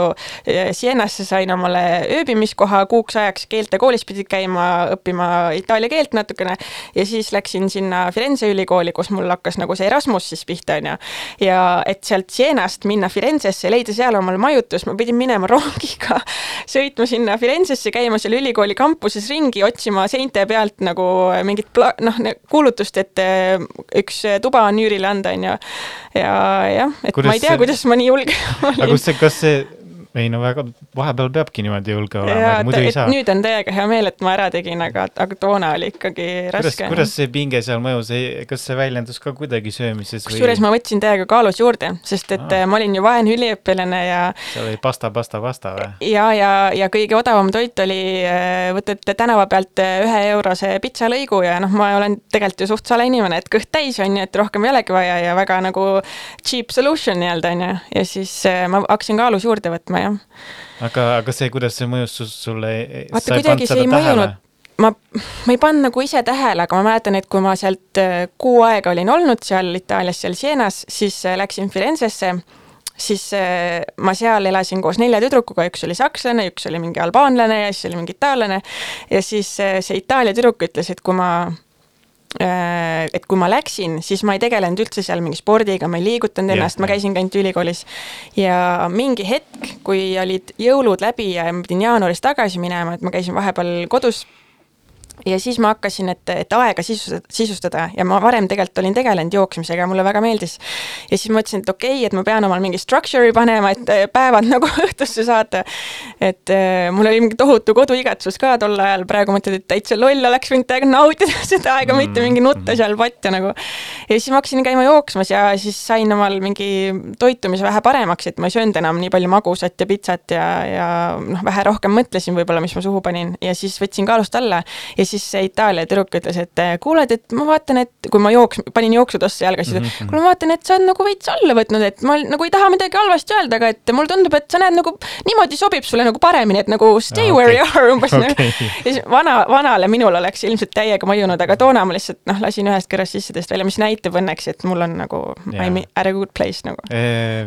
eh, Sienasse sain omale ööbimiskoha kuuks ajaks, keeltekoolis pidid käima õppima itaalia keelt natukene ja siis läksin sinna Firenze ülikooli, kus mul hakkas nagu see Erasmus siis pihta, onju. ja et sealt Sienast minna Firenzesse, leida seal omale majutus, ma pidin minema rongiga, sõitma sinna Firenzesse, käima seal ülikooli kampuses ringi, otsima seinte pealt nagu mingit pla-, noh, kuulutust, et eh, üks tuba on üürile anda, onju. ja jah, et Kuidas ma ei tea see-, kuidas ma nii julge aga olin kus see, kas see, 이제 ei no väga, vahepeal peabki niimoodi julge olema muidu ei saa. nüüd on täiega hea meel, et ma ära tegin, aga, aga toona oli ikkagi raske. kuidas see pinge seal mõjus, kas see väljendus ka kuidagi söömises või kusjuures ma võtsin täiega kaalus juurde, sest et Aa. ah. ma olin ju vaene üliõpilane ja seal oli pasta, pasta, pasta või? ja, ja, ja kõige odavam toit oli, võtad tänava pealt äh, ühe eurose pitsalõigu ja noh, ma olen tegelikult ju suht sale inimene, et kõht täis on ju, et rohkem ei olegi vaja ja väga nagu cheap solution nii-öelda on ju, ja siis äh, ma hakkasin kaalus juurde võtma jah. Aga, aga see, kuidas see mõjus sulle? vaata kuidagi see ei mõjunud, ma, ma ei pannud nagu ise tähele, aga ma mäletan, et kui ma sealt äh, kuu aega olin olnud seal Itaalias, seal Sienas, siis äh, läksin Firenzesse, siis äh, ma seal elasin koos nelja tüdrukuga, üks oli sakslane, üks oli mingi albaanlane ja siis oli mingi itaallane. Ja siis see Itaalia tüdruk ütles, et kui ma et kui ma läksin, siis ma ei tegelenud üldse seal mingi spordiga, ma ei liigutanud ennast, ma jah. käisingi ainult ülikoolis. ja mingi hetk, kui olid jõulud läbi ja ma pidin jaanuaris tagasi minema, et ma käisin vahepeal kodus ja siis ma hakkasin, et, et aega sisustada, sisustada ja ma varem tegelikult olin tegelenud jooksmisega, mulle väga meeldis. ja siis mõtlesin, et okei okay,, et ma pean omal mingi structure'i panema, et äh, päevad nagu õhtusse saata. et äh, mul oli mingi tohutu koduigatsus ka tol ajal, praegu mõtled, et täitsa loll oleks võinud täiega nautida seda aega mm,, mitte mingi nutta seal patja nagu. ja siis ma hakkasin käima jooksmas ja siis sain omal mingi toitumise vähe paremaks, et ma ei söönud enam nii palju magusat ja pitsat ja, ja noh, vähe rohkem mõtlesin võib-olla, mis ma suhu panin ja siis võtsin kaalust alla ja siis see Itaalia tüdruk ütles, et eh, kuule, et ma vaatan, et kui ma jooks, panin jooksutosse jalga, siis mm -hmm. kuule, ma vaatan, et sa oled nagu veits alla võtnud, et ma nagu ei taha midagi halvasti öelda, aga et mulle tundub, et sa näed nagu niimoodi sobib sulle nagu paremini, et nagu stay Ah, where okei. you are umbes okay. Okei. ja siis vana, vanale minul oleks ilmselt täiega mõjunud, aga toona ma lihtsalt noh, lasin ühest kõrvast sisse teist välja, mis näitab õnneks, et mul on nagu Jaa. I m at a good place nagu.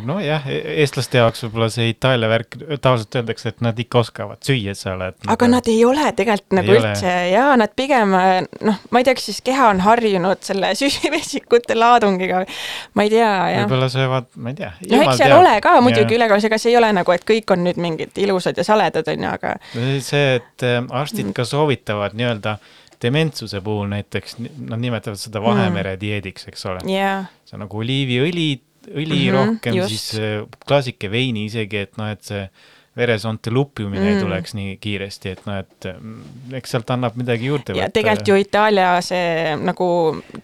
nojah, eestlaste jaoks võib-olla see Itaalia värk, tavaliselt öeldakse, et nad ikka oskavad süüa seal, et aga nad ei ole tegelikult nagu Ei ei ole. üldse ja nad pigem noh, ma ei tea, kas siis keha on harjunud selle süsivesikute laadungiga, ma ei tea, jah. võib-olla söövad, ma ei tea. no eks seal ole ka muidugi ülekaalus, ega see ei ole nagu, et kõik on nüüd mingid ilusad ja saledad, on ju, aga see, et Mm. arstid ka soovitavad nii-öelda dementsuse puhul näiteks, nad nimetavad seda Vahemere dieediks, eks ole. jah, see on nagu oliiviõli, õli mm -hmm, rohkem, siis äh, klaasike veini isegi, et noh, et see veresoonte lupjumine mm. ei tuleks nii kiiresti, et noh, et mm, eks sealt annab midagi juurde ja tegelikult ju Itaalia see nagu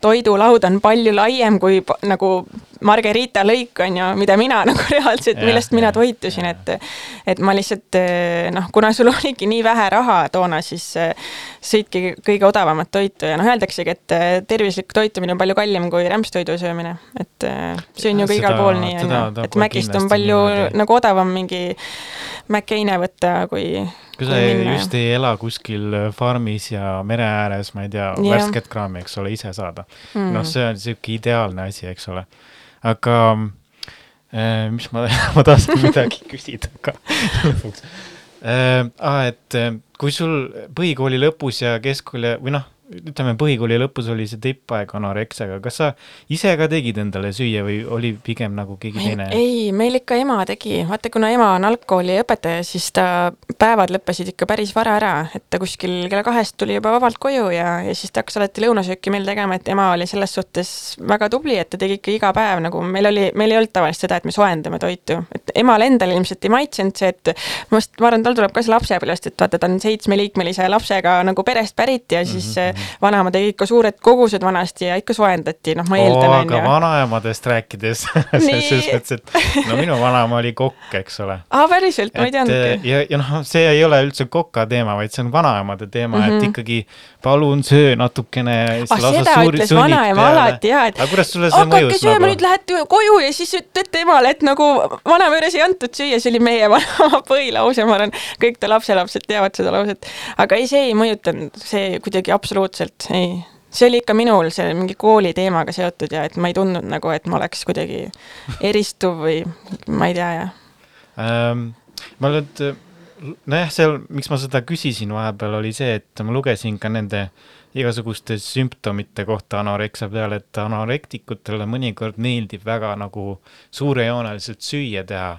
toidulaud on palju laiem kui nagu margarita lõik on ju, mida mina nagu reaalselt, Jah, millest mina jah, toitusin, jah. et et ma lihtsalt eh, noh, kuna sul oligi nii vähe raha toona, siis eh, sõitki kõige odavamat toitu ja noh, öeldaksegi, et eh, tervislik toitumine on palju kallim kui rämpstoidu söömine, et see on ju ka igal pool nii, on ju, et Mägist on palju niimoodi. nagu odavam mingi McCaine võtta, kui kui sa just ei ela kuskil farmis ja mere ääres, ma ei tea, Jah. värsket kraami, eks ole, ise saada mm.. mm. noh, see on niisugune ideaalne asi, eks ole. Aga äh, mis ma, ma tahtsin midagi küsida ka lõpuks äh,. Et äh, kui sul põhikooli lõpus ja keskkooli või noh, ütleme põhikooli lõpus oli see tippaeg anoreksiaga, kas sa ise ka tegid endale süüa või oli pigem nagu keegi teine? ei, meil ikka ema tegi, vaata kuna ema on algkooliõpetaja, siis ta päevad lõppesid ikka päris vara ära, et ta kuskil kella kahest tuli juba vabalt koju ja, ja siis ta hakkas alati lõunasööki meil tegema, et ema oli selles suhtes väga tubli, et ta tegi ikka iga päev nagu meil oli, meil ei olnud tavaliselt seda, et me soojendame toitu, et emal endal ilmselt ei maitsenud see, et ma arvan, tal tuleb ka see lapsepõlvest, et vaata, ta on seitsmeliikmelise lapsega nagu perest pärit ja siis mm -hmm. Vanaema tegi ikka suured kogused vanasti ja ikka soojendati, noh, ma eeldan, on aga ju. vanaemadest rääkides selles mõttes, et no minu vanaema oli kokk, eks ole. aa, päriselt, ma ei teadnudki. ja, ja noh, see ei ole üldse koka teema, vaid see on vanaemade teema mm, -hmm. Mhm. et ikkagi palun söö natukene. ah, seda ütles vanaema alati jaa, et aga hakake sööma, nagu nüüd? lähete koju ja siis ütlete emale, et nagu vanaema juures ei antud süüa, see oli meie vanaema põhilause, ma arvan, kõik ta lapselapsed teavad seda lauset. aga ei, see ei mõjutanud, see kuidagi absoluutselt ei. see oli ikka minul see mingi kooli teemaga seotud ja et ma ei tundnud nagu, et ma oleks kuidagi eristuv või ma ei tea jah. ähm,. ma nüüd, nojah, seal, miks ma seda küsisin vahepeal, oli see, et ma lugesin ka nende igasuguste sümptomite kohta anoreksia peale, et anorektikutele mõnikord meeldib väga nagu suurejooneliselt süüa teha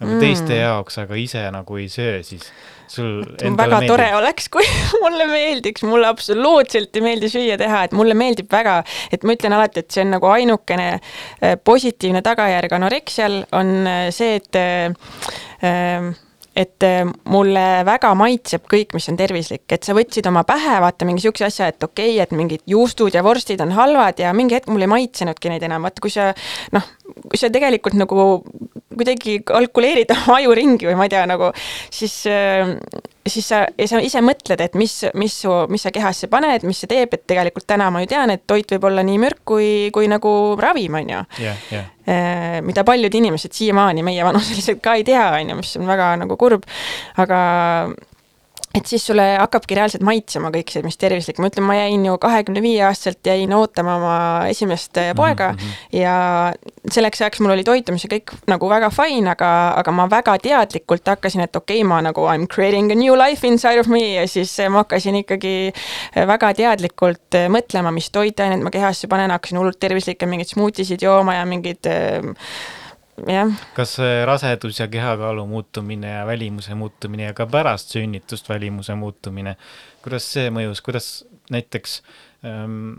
nagu mm. teiste jaoks, aga ise nagu ei söö, siis sul väga meeldib. tore oleks, kui mulle meeldiks, mulle absoluutselt ei meeldi süüa teha, et mulle meeldib väga, et ma ütlen alati, et see on nagu ainukene eh, positiivne tagajärg anoreksial on eh, see, et eh, et eh, mulle väga maitseb kõik, mis on tervislik, et sa võtsid oma pähe, vaata mingi siukse asja, et okei okay,, et mingid juustud ja vorstid on halvad ja mingi hetk mulle ei maitsenudki neid enam, vaata kui sa noh, kui sa tegelikult nagu kuidagi kalkuleerid oma aju ringi või ma ei tea, nagu siis äh, siis sa, ja sa ise mõtled, et mis, mis su, mis sa kehasse paned, mis see teeb, et tegelikult täna ma ju tean, et toit võib olla nii mürk kui, kui nagu ravim, on ju. jah, jah. mida paljud inimesed siiamaani meie vanuseliselt ka ei tea, on ju, mis on väga nagu kurb. aga et siis sulle hakkabki reaalselt maitsema kõik see, mis tervislik, ma ütlen, ma jäin ju kahekümne viie aastaselt jäin ootama oma esimest äh, poega mm -hmm. ja selleks ajaks mul oli toitumise kõik nagu väga fine, aga, aga ma väga teadlikult hakkasin, et okei okay,, ma nagu I m creating a new life inside of me ja siis äh, ma hakkasin ikkagi äh, väga teadlikult mõtlema, mis toitained ma kehasse panen, hakkasin hullult tervislikke mingeid smuutisid jooma ja mingeid jah. kas rasedus ja kehakaalu muutumine ja välimuse muutumine ja ka pärast sünnitust välimuse muutumine, kuidas see mõjus, kuidas näiteks ähm,,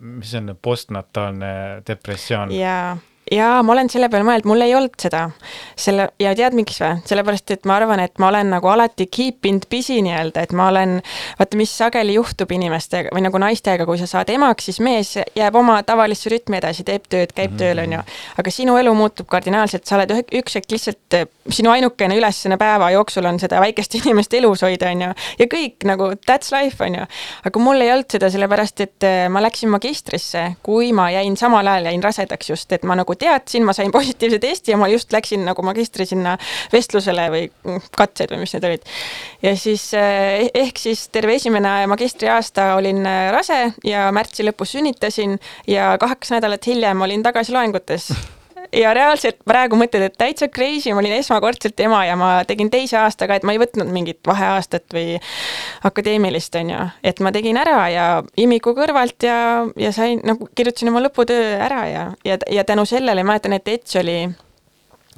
mis on postnataalne depressioon? jaa jaa, ma olen selle peale mõelnud, mul ei olnud seda. selle, ja tead, miks või? sellepärast, et ma arvan, et ma olen nagu alati keep inud busy nii-öelda, et ma olen, vaata, mis sageli juhtub inimestega või nagu naistega, kui sa saad emaks, siis mees jääb oma tavalisse rütmi edasi, teeb tööd, käib mm -hmm. tööl, on ju. aga sinu elu muutub kardinaalselt, sa oled üks hetk lihtsalt, sinu ainukene ülesanne päeva jooksul on seda väikest inimest elus hoida, on ju. ja kõik nagu that's life, on ju. aga mul ei olnud seda, sellepärast et äh, ma läksin magistrisse, kui ma jäin samal ajal jäin rasedaks just, et ma nagu teadsin, ma sain positiivse testi ja ma just läksin nagu magistri sinna vestlusele või katsed või mis need olid. ja siis eh, ehk siis terve esimene magistriaasta olin eh, rase ja märtsi lõpus sünnitasin ja kaks nädalat hiljem olin tagasi loengutes ja reaalselt praegu mõtled, et täitsa crazy, ma olin esmakordselt ema ja ma tegin teise aastaga, et ma ei võtnud mingit vaheaastat või akadeemilist, on ju. et ma tegin ära ja imiku kõrvalt ja, ja sain nagu kirjutasin oma lõputöö ära ja, ja, ja tänu sellele mäletan, et Ets oli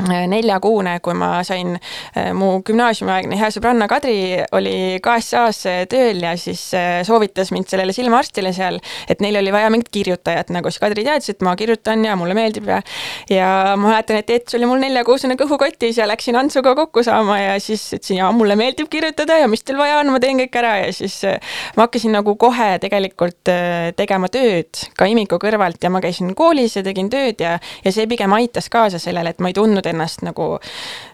neljakuune, kui ma sain, äh, mu gümnaasiumiaegne hea sõbranna Kadri oli KSA-s äh, tööl ja siis soovitas mind sellele silmaarstile seal, et neil oli vaja mingit kirjutajat, nagu siis Kadri teadis, et ma kirjutan ja mulle meeldib ja ja ma mäletan, et Ets oli mul neljakuusene kõhukotis ja läksin Antsuga kokku saama ja siis ütlesin, jaa, mulle meeldib kirjutada ja mis teil vaja on, ma teen kõik ära. Ja siis ma hakkasin nagu kohe tegelikult tegema tööd ka imiku kõrvalt ja ma käisin koolis ja tegin tööd ja, ja see pigem aitas kaasa sellele, et ma ei tundnud tundnud ennast nagu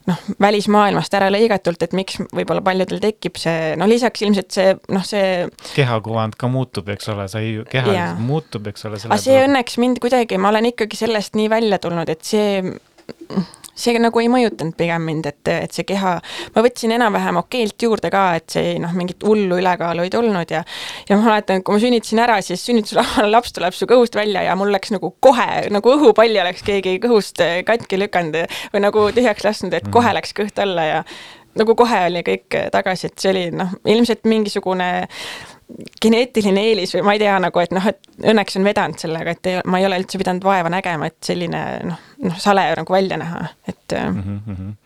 noh, välismaailmast ära lõigatult, et miks võib-olla paljudel tekib see, no lisaks ilmselt see noh, see kehakuvand ka muutub, eks ole, sa ei, keha muutub, eks ole. aga see õnneks mind kuidagi, ma olen ikkagi sellest nii välja tulnud, et see see nagu ei mõjutanud pigem mind, et, et see keha, ma võtsin enam-vähem okeilt juurde ka, et see noh, mingit hullu ülekaalu ei tulnud ja ja ma mäletan, kui ma sünnitasin ära, siis sünnituslaval laps tuleb su kõhust välja ja mul läks nagu kohe, nagu õhupalli oleks keegi kõhust katki lükanud või nagu tühjaks lasknud, et kohe läks kõht alla ja nagu kohe oli kõik tagasi, et see oli noh, ilmselt mingisugune geneetiline eelis või ma ei tea nagu, et noh, et õnneks on vedanud sellega, et ei, ma ei ole üldse pidanud vaeva nägema, et selline noh, noh, sale nagu välja näha, et mm. -hmm.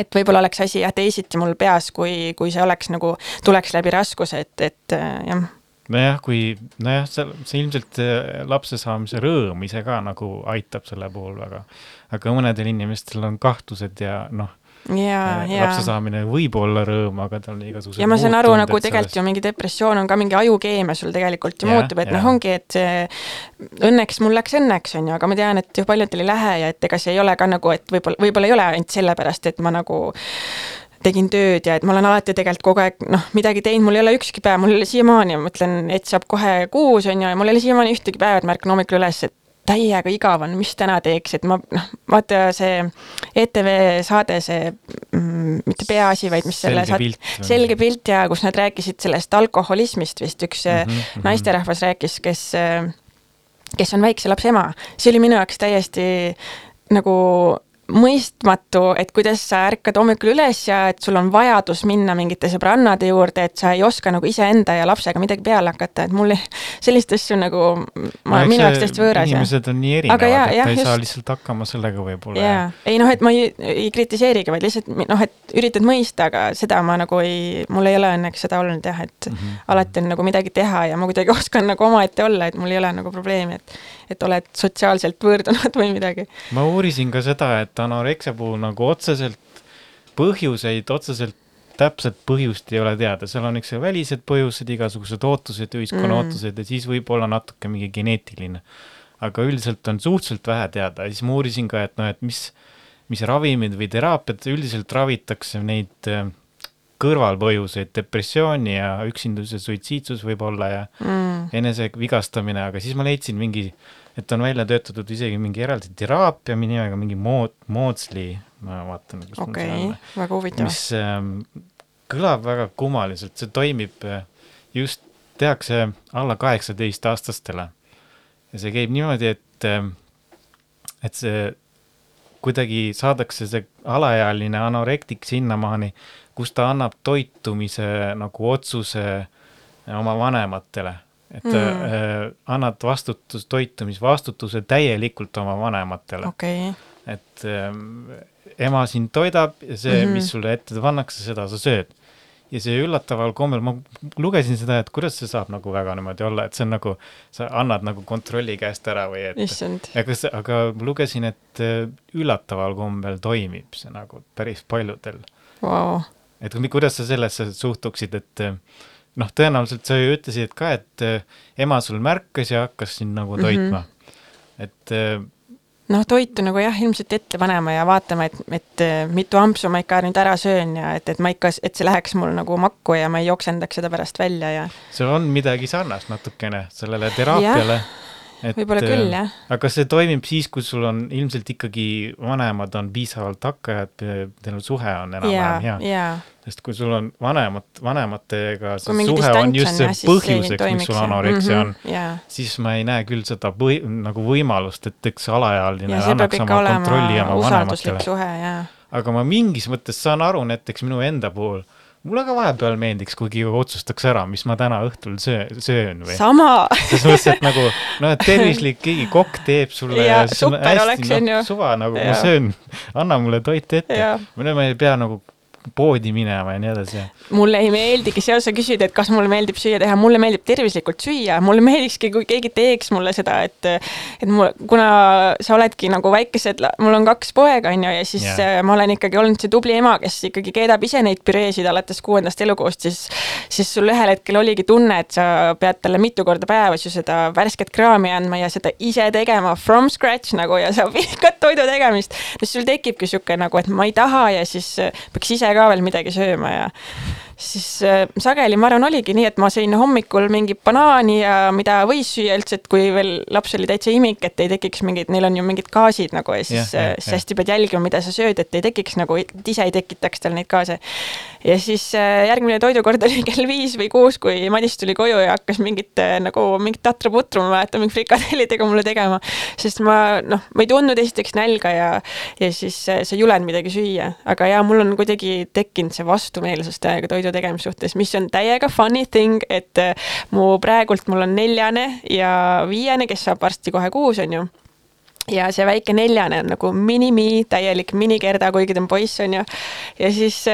et võib-olla oleks asi jah, teisiti mul peas, kui, kui see oleks nagu, tuleks läbi raskuse, et, et jah nojah, kui nojah, see, see ilmselt lapse saamise rõõm ise ka nagu aitab selle puhul väga, aga mõnedel inimestel on kahtlused ja noh ja, ja lapse saamine võib olla rõõm, aga tal on igasugused ja ma saan aru, nagu tegelikult sellest... ju mingi depressioon on ka mingi ajukeemia sul tegelikult ju ja, muutub, et noh, ongi, et õnneks mul läks õnneks, on ju, aga ma tean, et ju paljudel ei lähe ja et ega see ei ole ka nagu, et võib-olla, võib-olla ei ole ainult sellepärast, et ma nagu tegin tööd ja et ma olen alati tegelikult kogu aeg noh, midagi teinud, mul ei ole ükski päev, mul ei ole siiamaani, ma mõtlen, et saab kohe kuus, on ju, ja mul ei ole siiamaani ühtegi päeva, et ma ärkan hommikul üles, et täiega igav on, mis täna teeks, et ma noh, vaata see ETV saade, see mm, mitte Peaasi, vaid mis selle selge pilt, selge pilt ja kus nad rääkisid sellest alkoholismist vist, üks mm -hmm, naisterahvas rääkis, kes, kes on väikse lapse ema. see oli minu jaoks täiesti nagu mõistmatu, et kuidas sa ärkad hommikul üles ja et sul on vajadus minna mingite sõbrannade juurde, et sa ei oska nagu iseenda ja lapsega midagi peale hakata, et mul sellist asju nagu ma no,, minu jaoks täiesti võõras. inimesed on nii erinevad, et ta ei just... saa lihtsalt hakkama sellega võib-olla. jaa, ei noh, et ma ei, ei kritiseerigi, vaid lihtsalt noh, et üritad mõista, aga seda ma nagu ei, mul ei ole õnneks seda olnud jah, et mm -hmm. alati on nagu midagi teha ja ma kuidagi oskan nagu omaette olla, et mul ei ole nagu probleemi, et et oled sotsiaalselt võõrdunud või midagi. ma uurisin ka seda, et anoreksia puhul nagu otseselt põhjuseid, otseselt täpset põhjust ei ole teada, seal on, eks ju, välised põhjused, igasugused ootused, ühiskonna mm. ootused ja siis võib-olla natuke mingi geneetiline. aga üldiselt on suhteliselt vähe teada ja siis ma uurisin ka, et noh, et mis, mis ravimid või teraapiad, üldiselt ravitakse neid äh, kõrvalpõhjuseid, depressiooni ja üksindus ja suitsiidsus võib-olla ja mm. enesevigastamine, aga siis ma leidsin mingi, et on välja töötatud isegi mingi eraldi teraapia nimega mingi mood, Moodsli, ma vaatan, kus okay, mul see on. väga huvitav. mis ähm, kõlab väga kummaliselt, see toimib äh, just, tehakse alla kaheksateistaastastele. ja see käib niimoodi, et, et see kuidagi saadakse see alaealine anorektik sinnamaani, kus ta annab toitumise nagu otsuse oma vanematele. et mm. Äh, annad vastutus, toitumisvastutuse täielikult oma vanematele okei okay., et ähm, ema sind toidab ja see mm. -hmm. mis sulle ette pannakse, seda sa sööd. ja see üllataval kombel, ma lugesin seda, et kuidas see saab nagu väga niimoodi olla, et see on nagu, sa annad nagu kontrolli käest ära või et. issand. aga ma lugesin, et äh, üllataval kombel toimib see nagu päris paljudel. Vau, et kui- kuidas sa sellesse suhtuksid, et äh, noh, tõenäoliselt sa ju ütlesid ka, et äh, ema sul märkas ja hakkas sind nagu toitma mm. -hmm. et äh, noh, toitu nagu jah, ilmselt ette panema ja vaatama, et, et eh, mitu ampsu ma ikka nüüd ära söön ja et, et ma ikka, et see läheks mul nagu makku ja ma ei joksendaks seda pärast välja ja seal on midagi sarnast natukene sellele teraapiale. Võib-olla küll jah. aga see toimib siis, kui sul on ilmselt ikkagi vanemad on piisavalt hakkajad, teil suhe on enam-vähem, hea. ja sest kui sul on vanemad, vanematega see suhe on just see põhjuseks, miks sul anoreksia on, Mhm, jaa, siis ma ei näe küll seda põhi, nagu võimalust, et üks alaealine annaks oma kontrolli oma vanematele. aga ma mingis mõttes saan aru näiteks minu enda puhul, mulle ka vahepeal meeldiks, kui keegi otsustaks ära, mis ma täna õhtul söö-, söön või. sama, selles mõttes, et nagu noh, et tervislik keegi kokk teeb sulle siis on super oleks, on ju. suva nagu ma söön, anna mulle toit ette Jaa.. ma ei pea nagu poodi minema ja nii edasi. mulle ei meeldigi, seal sa küsid, et kas mulle meeldib süüa teha, mulle meeldib tervislikult süüa, mulle meeldikski, kui keegi teeks mulle seda, et et mul, kuna sa oledki nagu väikesed, mul on kaks poega, on ju, ja siis yeah. ma olen ikkagi olnud see tubli ema, kes ikkagi keedab ise neid püreesid alates kuuendast elukuust, siis siis sul ühel hetkel oligi tunne, et sa pead talle mitu korda päevas ju seda värsket kraami andma ja seda ise tegema from scratch nagu ja sa vihkad toidu tegemist, siis sul tekibki niisugune nagu, et ma ei taha ja siis äh, peaks ise ka veel midagi sööma ja siis äh, sageli ma arvan, oligi nii, et ma sõin hommikul mingi banaani ja mida võis süüa üldse, et kui veel laps oli täitsa imik, et ei tekiks mingid, neil on ju mingid gaasid nagu ja siis yeah, siis hästi pead jälgima, mida sa sööd, et ei tekiks nagu, et ise ei tekitaks tal neid gaase. Ja siis äh, järgmine toidukord oli kell viis või kuus, kui Madis tuli koju ja hakkas mingit äh, nagu mingit tatra-putru, ma mäletan, mingi frikadellidega mulle tegema, sest ma noh, ma ei tundnud esiteks nälga ja ja siis äh, sa ei julenud midagi süüa, aga jaa, mul on kuidagi tekkinud see vastumeelsus täiega toidu tegemise suhtes, mis on täiega funny thing, et mu praegult mul on neljane ja viiene, kes saab varsti kohe kuus, on ju ja see väike neljane on nagu mini-mi, täielik minikerda, kuigi ta on poiss, on ju. ja siis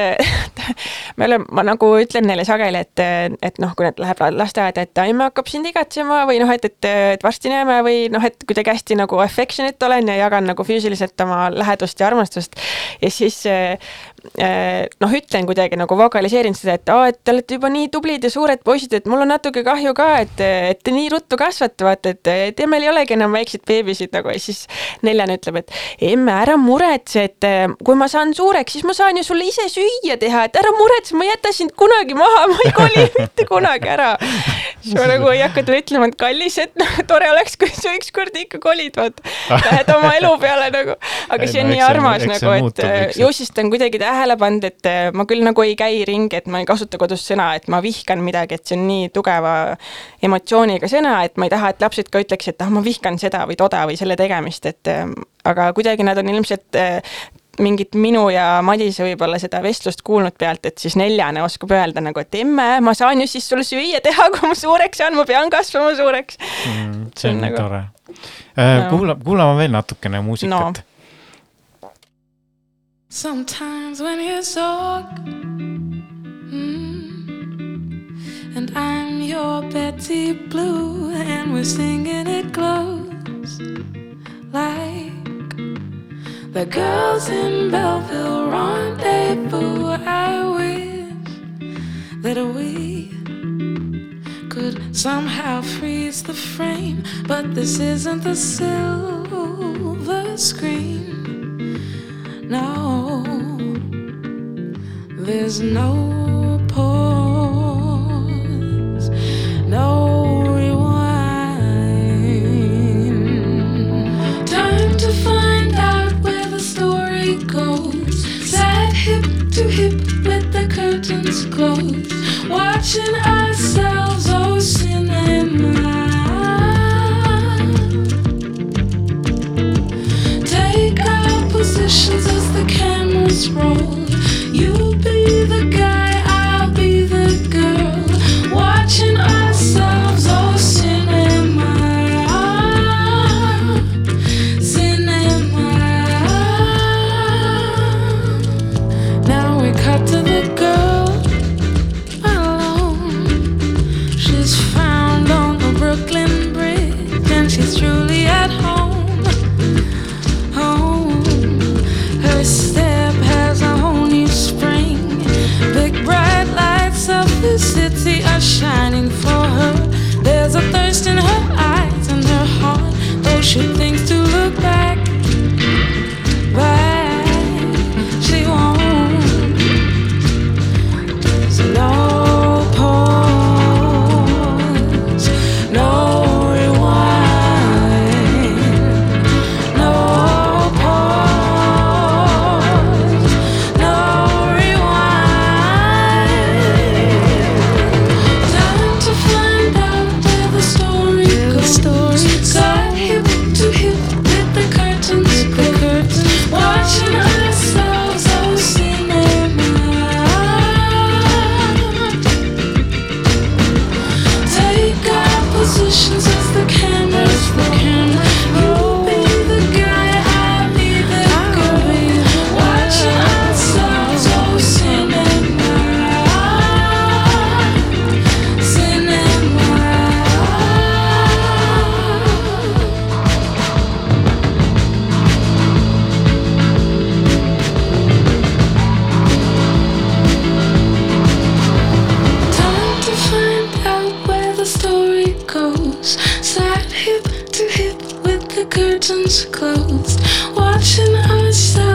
me oleme, ma nagu ütlen neile sageli, et, et noh, kui nad läheb lasteaeda, et emme hakkab sind igatsema või noh, et, et, et varsti näeme või noh, et kuidagi hästi nagu affectionate olen ja jagan nagu füüsiliselt oma lähedust ja armastust. ja siis äh, äh, noh, ütlen kuidagi nagu vokaliseerin seda, et aa, et te olete juba nii tublid ja suured poisid, et mul on natuke kahju ka, et, et te nii ruttu kasvate, vaata, et, emmel ei olegi enam väikseid beebisid nagu ja siis neljane ütleb, et emme, ära muretse, et eh, kui ma saan suureks, siis ma saan ju sulle ise süüa teha, et ära muretse, ma ei jäta sind kunagi maha, ma ei koli mitte kunagi ära. siis ma nagu ei hakka talle ütlema, et kallis, et noh, tore oleks, kui sa ükskord ikka kolid, vaata. Lähed oma elu peale nagu, aga Ei, see no on nii eks see- armas see nagu, et see- ju siis ta on kuidagi tähele pannud, et eh, ma küll nagu ei käi ringi, et ma ei kasuta kodus sõna, et ma vihkan midagi, et see on nii tugeva emotsiooniga sõna, et ma ei taha, et lapsed ka ütleks, et ah, ma vihkan seda või toda või selle tegemist, et eh, aga kuidagi nad on ilmselt mingit minu ja Madise võib-olla seda vestlust kuulnud pealt, et siis neljane oskab öelda nagu, et emme, ma saan ju siis sulle süüa teha, kui ma suureks saan, ma pean kasvama suureks. mm,. See on nagu- tore uh, No.. kuula, kuulame veel natukene muusikat No. Sometimes when you talk, mm, and I'm your Betty Blue, and we're singing it close, like the girls in Belleville rendezvous. I wish that we could somehow freeze the frame, but this isn't the silver screen. No, there's no pause, no curtains close, watching ourselves, oh cinema. Take our positions as the cameras roll. should things to curtains closed. Watching ourselves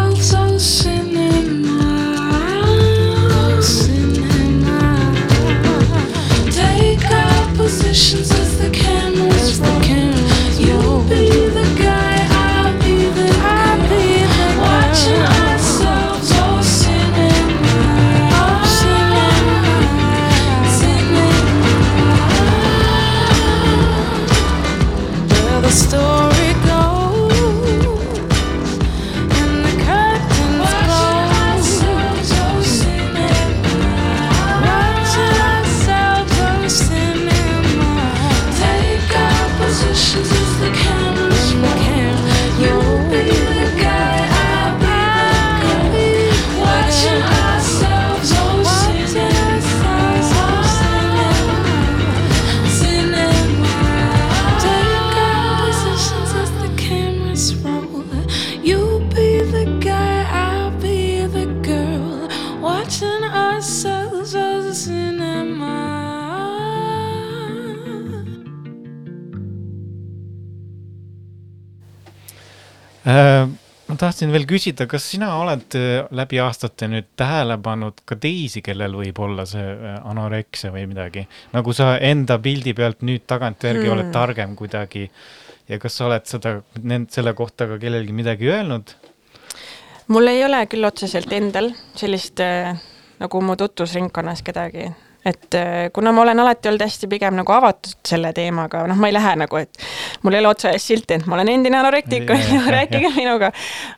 veel küsida, kas sina oled äh, läbi aastate nüüd tähele pannud ka teisi, kellel võib olla see äh, anoreksia või midagi? nagu sa enda pildi pealt nüüd tagantjärgi Hmm. oled targem kuidagi ja kas sa oled seda, selle kohta ka kellelgi midagi öelnud? mul ei ole küll otseselt endal sellist äh, nagu mu tutvusringkonnas kedagi, et äh, kuna ma olen alati olnud hästi pigem nagu avatud selle teemaga, noh, ma ei lähe nagu, et mul ei ole otse ees silti, et ma olen endine anorektik, on ju, rääkige minuga.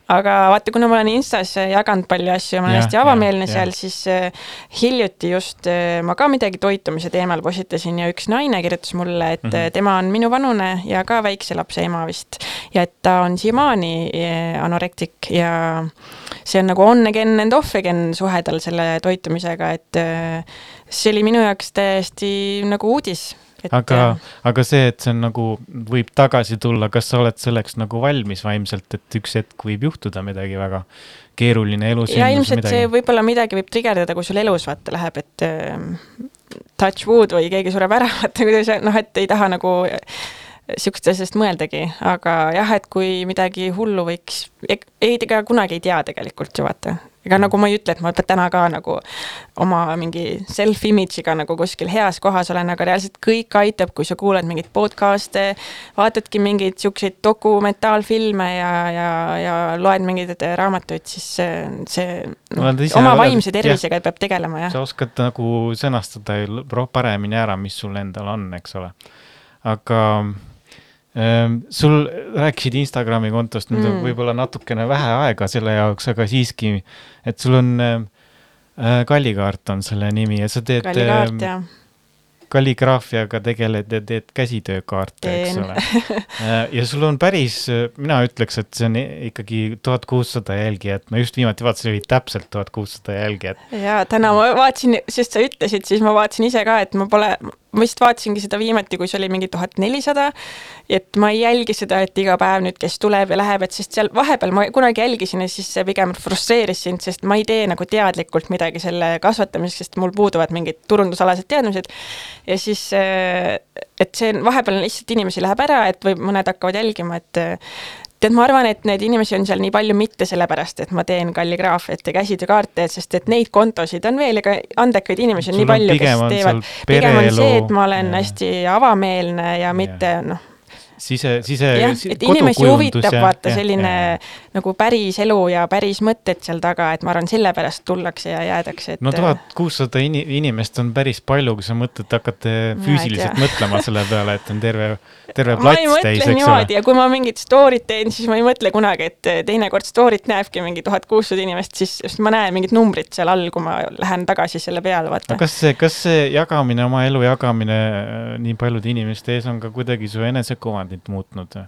aga vaata, kuna ma olen Instas jaganud palju asju ja ma olen Jah, hästi avameelne jah, seal, siis äh, hiljuti just äh, ma ka midagi toitumise teemal postitasin ja üks naine kirjutas mulle, et mm. -hmm. tema on minuvanune ja ka väikse lapse ema vist. ja et ta on siiamaani anorektik ja see on nagu on again and off again suhe tal selle toitumisega, et see oli minu jaoks täiesti nagu uudis. et aga äh,, aga see, et see on nagu, võib tagasi tulla, kas sa oled selleks nagu valmis vaimselt, et üks hetk võib juhtuda midagi väga keeruline elusündmus ja ilmselt see midagi? võib-olla midagi võib trigerdada, kui sul elus vaata läheb, et äh, touch wood või keegi sureb ära, vaata kuidas noh, et ei taha nagu sihukest asjast mõeldagi, aga jah, et kui midagi hullu võiks, ei, ega kunagi ei tea tegelikult ju vaata. Ega nagu ma ei ütle, et ma täna ka nagu oma mingi self-image'iga nagu kuskil heas kohas olen, aga reaalselt kõik aitab, kui sa kuulad mingeid podcast'e, vaatadki mingeid siukseid dokumentaalfilme ja, ja, ja loed mingeid raamatuid, siis see, see no, oma vaimse jah. tervisega peab tegelema, jah. sa oskad nagu sõnastada ju paremini ära, mis sul endal on, eks ole. aga sul rääkisid Instagrami kontost nüüd mm. Võib-olla natukene vähe aega selle jaoks, aga siiski, et sul on äh, äh, Kallikaart on selle nimi ja sa teed kallikaart ähm, ja kalligraafiaga tegeled ja teed käsitöökaarte, eks ole. ja sul on päris, mina ütleks, et see on ikkagi tuhat kuussada jälgijat, ma just viimati vaatasin, oli täpselt tuhat kuussada jälgijat. ja täna ma vaatasin, sest sa ütlesid, siis ma vaatasin ise ka, et ma pole, ma vist vaatasingi seda viimati, kui see oli mingi tuhat nelisada, et ma ei jälgi seda, et iga päev nüüd, kes tuleb ja läheb, et sest seal vahepeal ma kunagi jälgisin ja siis see pigem frustreeris sind, sest ma ei tee nagu teadlikult midagi selle kasvatamiseks, sest mul puuduvad mingid turundusalased teadmised. ja siis, et see vahepeal lihtsalt inimesi läheb ära, et või mõned hakkavad jälgima, et tead, ma arvan, et neid inimesi on seal nii palju mitte sellepärast, et ma teen kalligraafiat ja käsitöökaarte, sest et neid kontosid on veel, ega andekaid inimesi on Sul nii palju, kes teevad, pigem on see, et ma olen ja- hästi avameelne ja mitte noh, sise, sise. jah, et inimesi huvitab vaata selline nagu päris elu ja päris mõtted seal taga, et ma arvan, sellepärast tullakse ja jäädakse, et no tuhat kuussada ini-, inimest on päris palju, kui sa mõtled, hakkate füüsiliselt tea. mõtlema selle peale, et on terve, terve plats täis, eks ole. ja kui ma mingit story't teen, siis ma ei mõtle kunagi, et teinekord story't näebki mingi tuhat kuussada inimest, siis just ma näen mingit numbrit seal all, kui ma lähen tagasi selle peale, vaata. kas see, kas see jagamine, oma elu jagamine äh, nii paljude inimeste ees on ka kuidagi su enesekuvandit muutnud?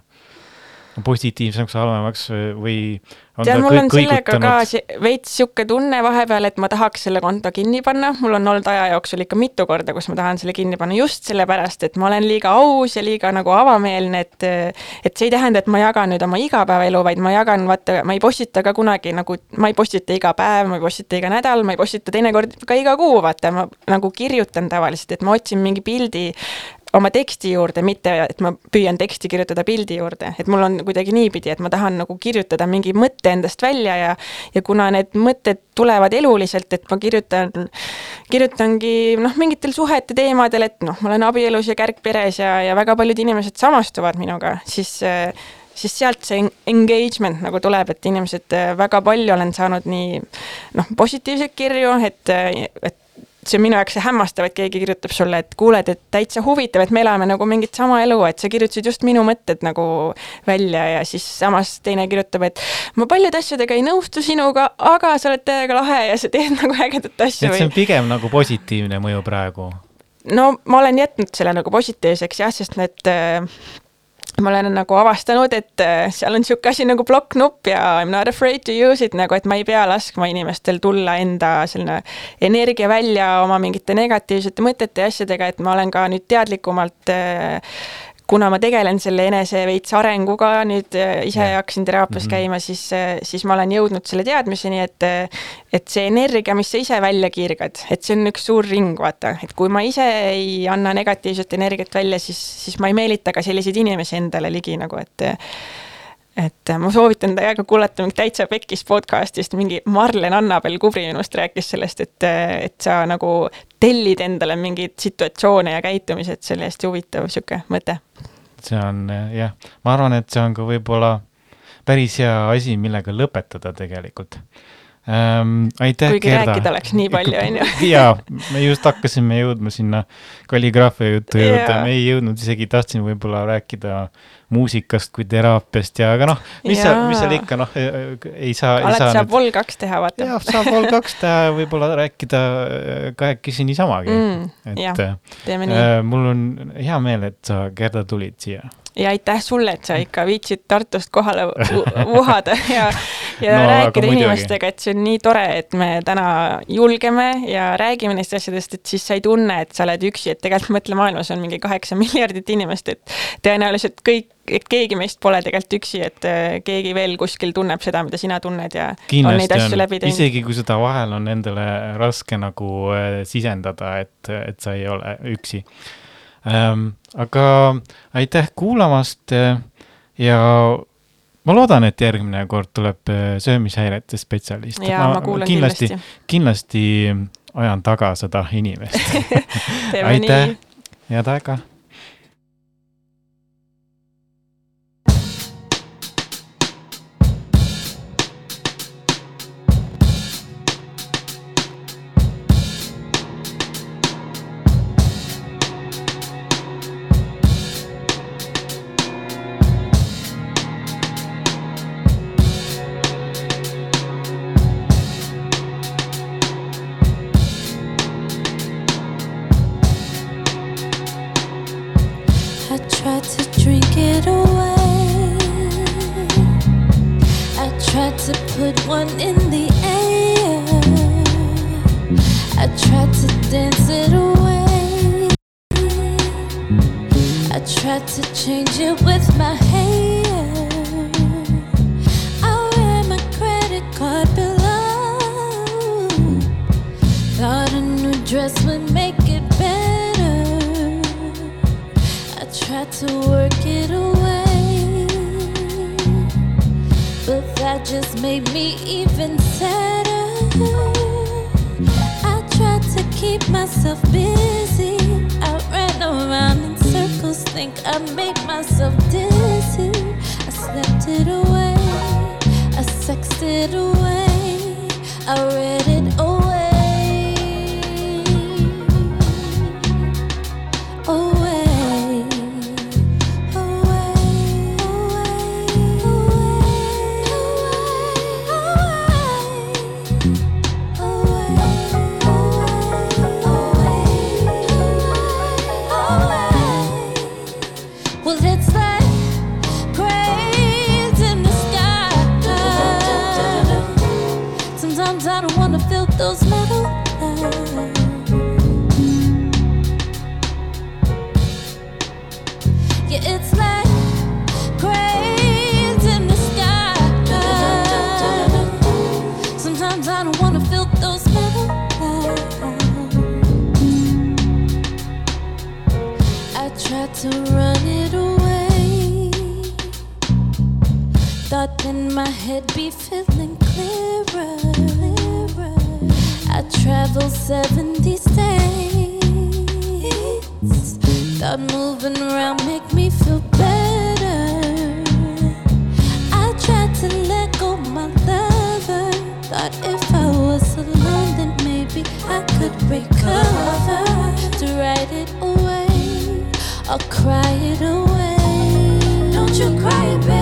positiivsemaks, halvemaks või on tead, mul on sellega ka veits sihuke tunne vahepeal, et ma tahaks selle konto kinni panna, mul on olnud aja jooksul ikka mitu korda, kus ma tahan selle kinni panna just sellepärast, et ma olen liiga aus ja liiga nagu avameelne, et et see ei tähenda, et ma jagan nüüd oma igapäevaelu, vaid ma jagan, vaata, ma ei postita ka kunagi nagu, ma ei postita iga päev, ma ei postita iga nädal, ma ei postita teinekord ka iga kuu, vaata, ma nagu kirjutan tavaliselt, et ma otsin mingi pildi oma teksti juurde, mitte et ma püüan teksti kirjutada pildi juurde, et mul on kuidagi niipidi, et ma tahan nagu kirjutada mingi mõtte endast välja ja ja kuna need mõtted tulevad eluliselt, et ma kirjutan, kirjutangi noh, mingitel suhete teemadel, et noh, ma olen abielus ja kärgperes ja, ja väga paljud inimesed samastuvad minuga, siis siis sealt see en- engagement nagu tuleb, et inimesed väga palju olen saanud nii noh, positiivseid kirju, et, et see on minu jaoks hämmastav, et keegi kirjutab sulle, et kuuled, et täitsa huvitav, et me elame nagu mingit sama elu, et sa kirjutasid just minu mõtted nagu välja ja siis samas teine kirjutab, et ma paljude asjadega ei nõustu sinuga, aga sa oled täiega lahe ja sa teed nagu ägedat asja et see on pigem nagu positiivne mõju praegu. no ma olen jätnud selle nagu positiivseks jah, sest need ma olen nagu avastanud, et äh, seal on niisugune asi nagu plokk-nupp ja I m not afraid to use it, nagu et ma ei pea laskma inimestel tulla enda selline energia välja oma mingite negatiivsete mõtete ja asjadega, et ma olen ka nüüd teadlikumalt äh, kuna ma tegelen selle enese veits arenguga nüüd äh, ise Jah. hakkasin teraapias Mhm. käima, siis, siis ma olen jõudnud selle teadmiseni, et et see energia, mis sa ise välja kiirgad, et see on üks suur ring, vaata, et kui ma ise ei anna negatiivset energiat välja, siis, siis ma ei meelita ka selliseid inimesi endale ligi nagu, et et ma soovitan täiega kuulata mingit Täitsa Pekkis podcast'ist, mingi Marlen Annabel Kubri minust rääkis sellest, et, et sa nagu tellid endale mingeid situatsioone ja käitumisi, et see oli hästi huvitav sihuke mõte. see on eh, jah, ma arvan, et see on ka võib-olla päris hea asi, millega lõpetada tegelikult ähm,. aitäh, kuigi rääkida oleks nii palju, on ju. jaa, me just hakkasime jõudma sinna kalligraafia jutu juurde me ei jõudnud isegi, tahtsin võib-olla rääkida muusikast kui teraapiast ja, aga noh, mis seal, mis seal ikka noh, ei saa, alati saa saab vol kaks teha, vaata. jah, saab vol kaks teha ja võib-olla rääkida äh, kahekesi niisamagi mm,. jah, et teeme nii. äh, mul on hea meel, et sa, Gerda, tulid siia. Ja aitäh sulle, et sa ikka viitsid Tartust kohale vu- vuhada ja, ja No rääkida inimestega, et see on nii tore, et me täna julgeme ja räägime neist asjadest, et siis sa ei tunne, et sa oled üksi, et tegelikult mõtle, maailmas on mingi kaheksa miljardit inimest, et tõenäoliselt kõik, et keegi meist pole tegelikult üksi, et äh, keegi veel kuskil tunneb seda, mida sina tunned ja on neid kindlasti asju on läbi, teinud. isegi kui seda vahel on endale raske nagu äh, sisendada, et, et sa ei ole üksi ähm,. Aga aitäh kuulamast äh, ja ma loodan, et järgmine kord tuleb äh, söömishäirete spetsialist. ja ma kuulan kindlasti, kindlasti. kindlasti ajan taga seda inimest. aitäh head aega tried to run it away. Thought then my head be feeling clearer. I traveled seven states. Thought moving around make me feel better. I tried to let go my lover. Thought if I was alone, then maybe I could recover to write it. I'll cry it away. Don't you cry baby.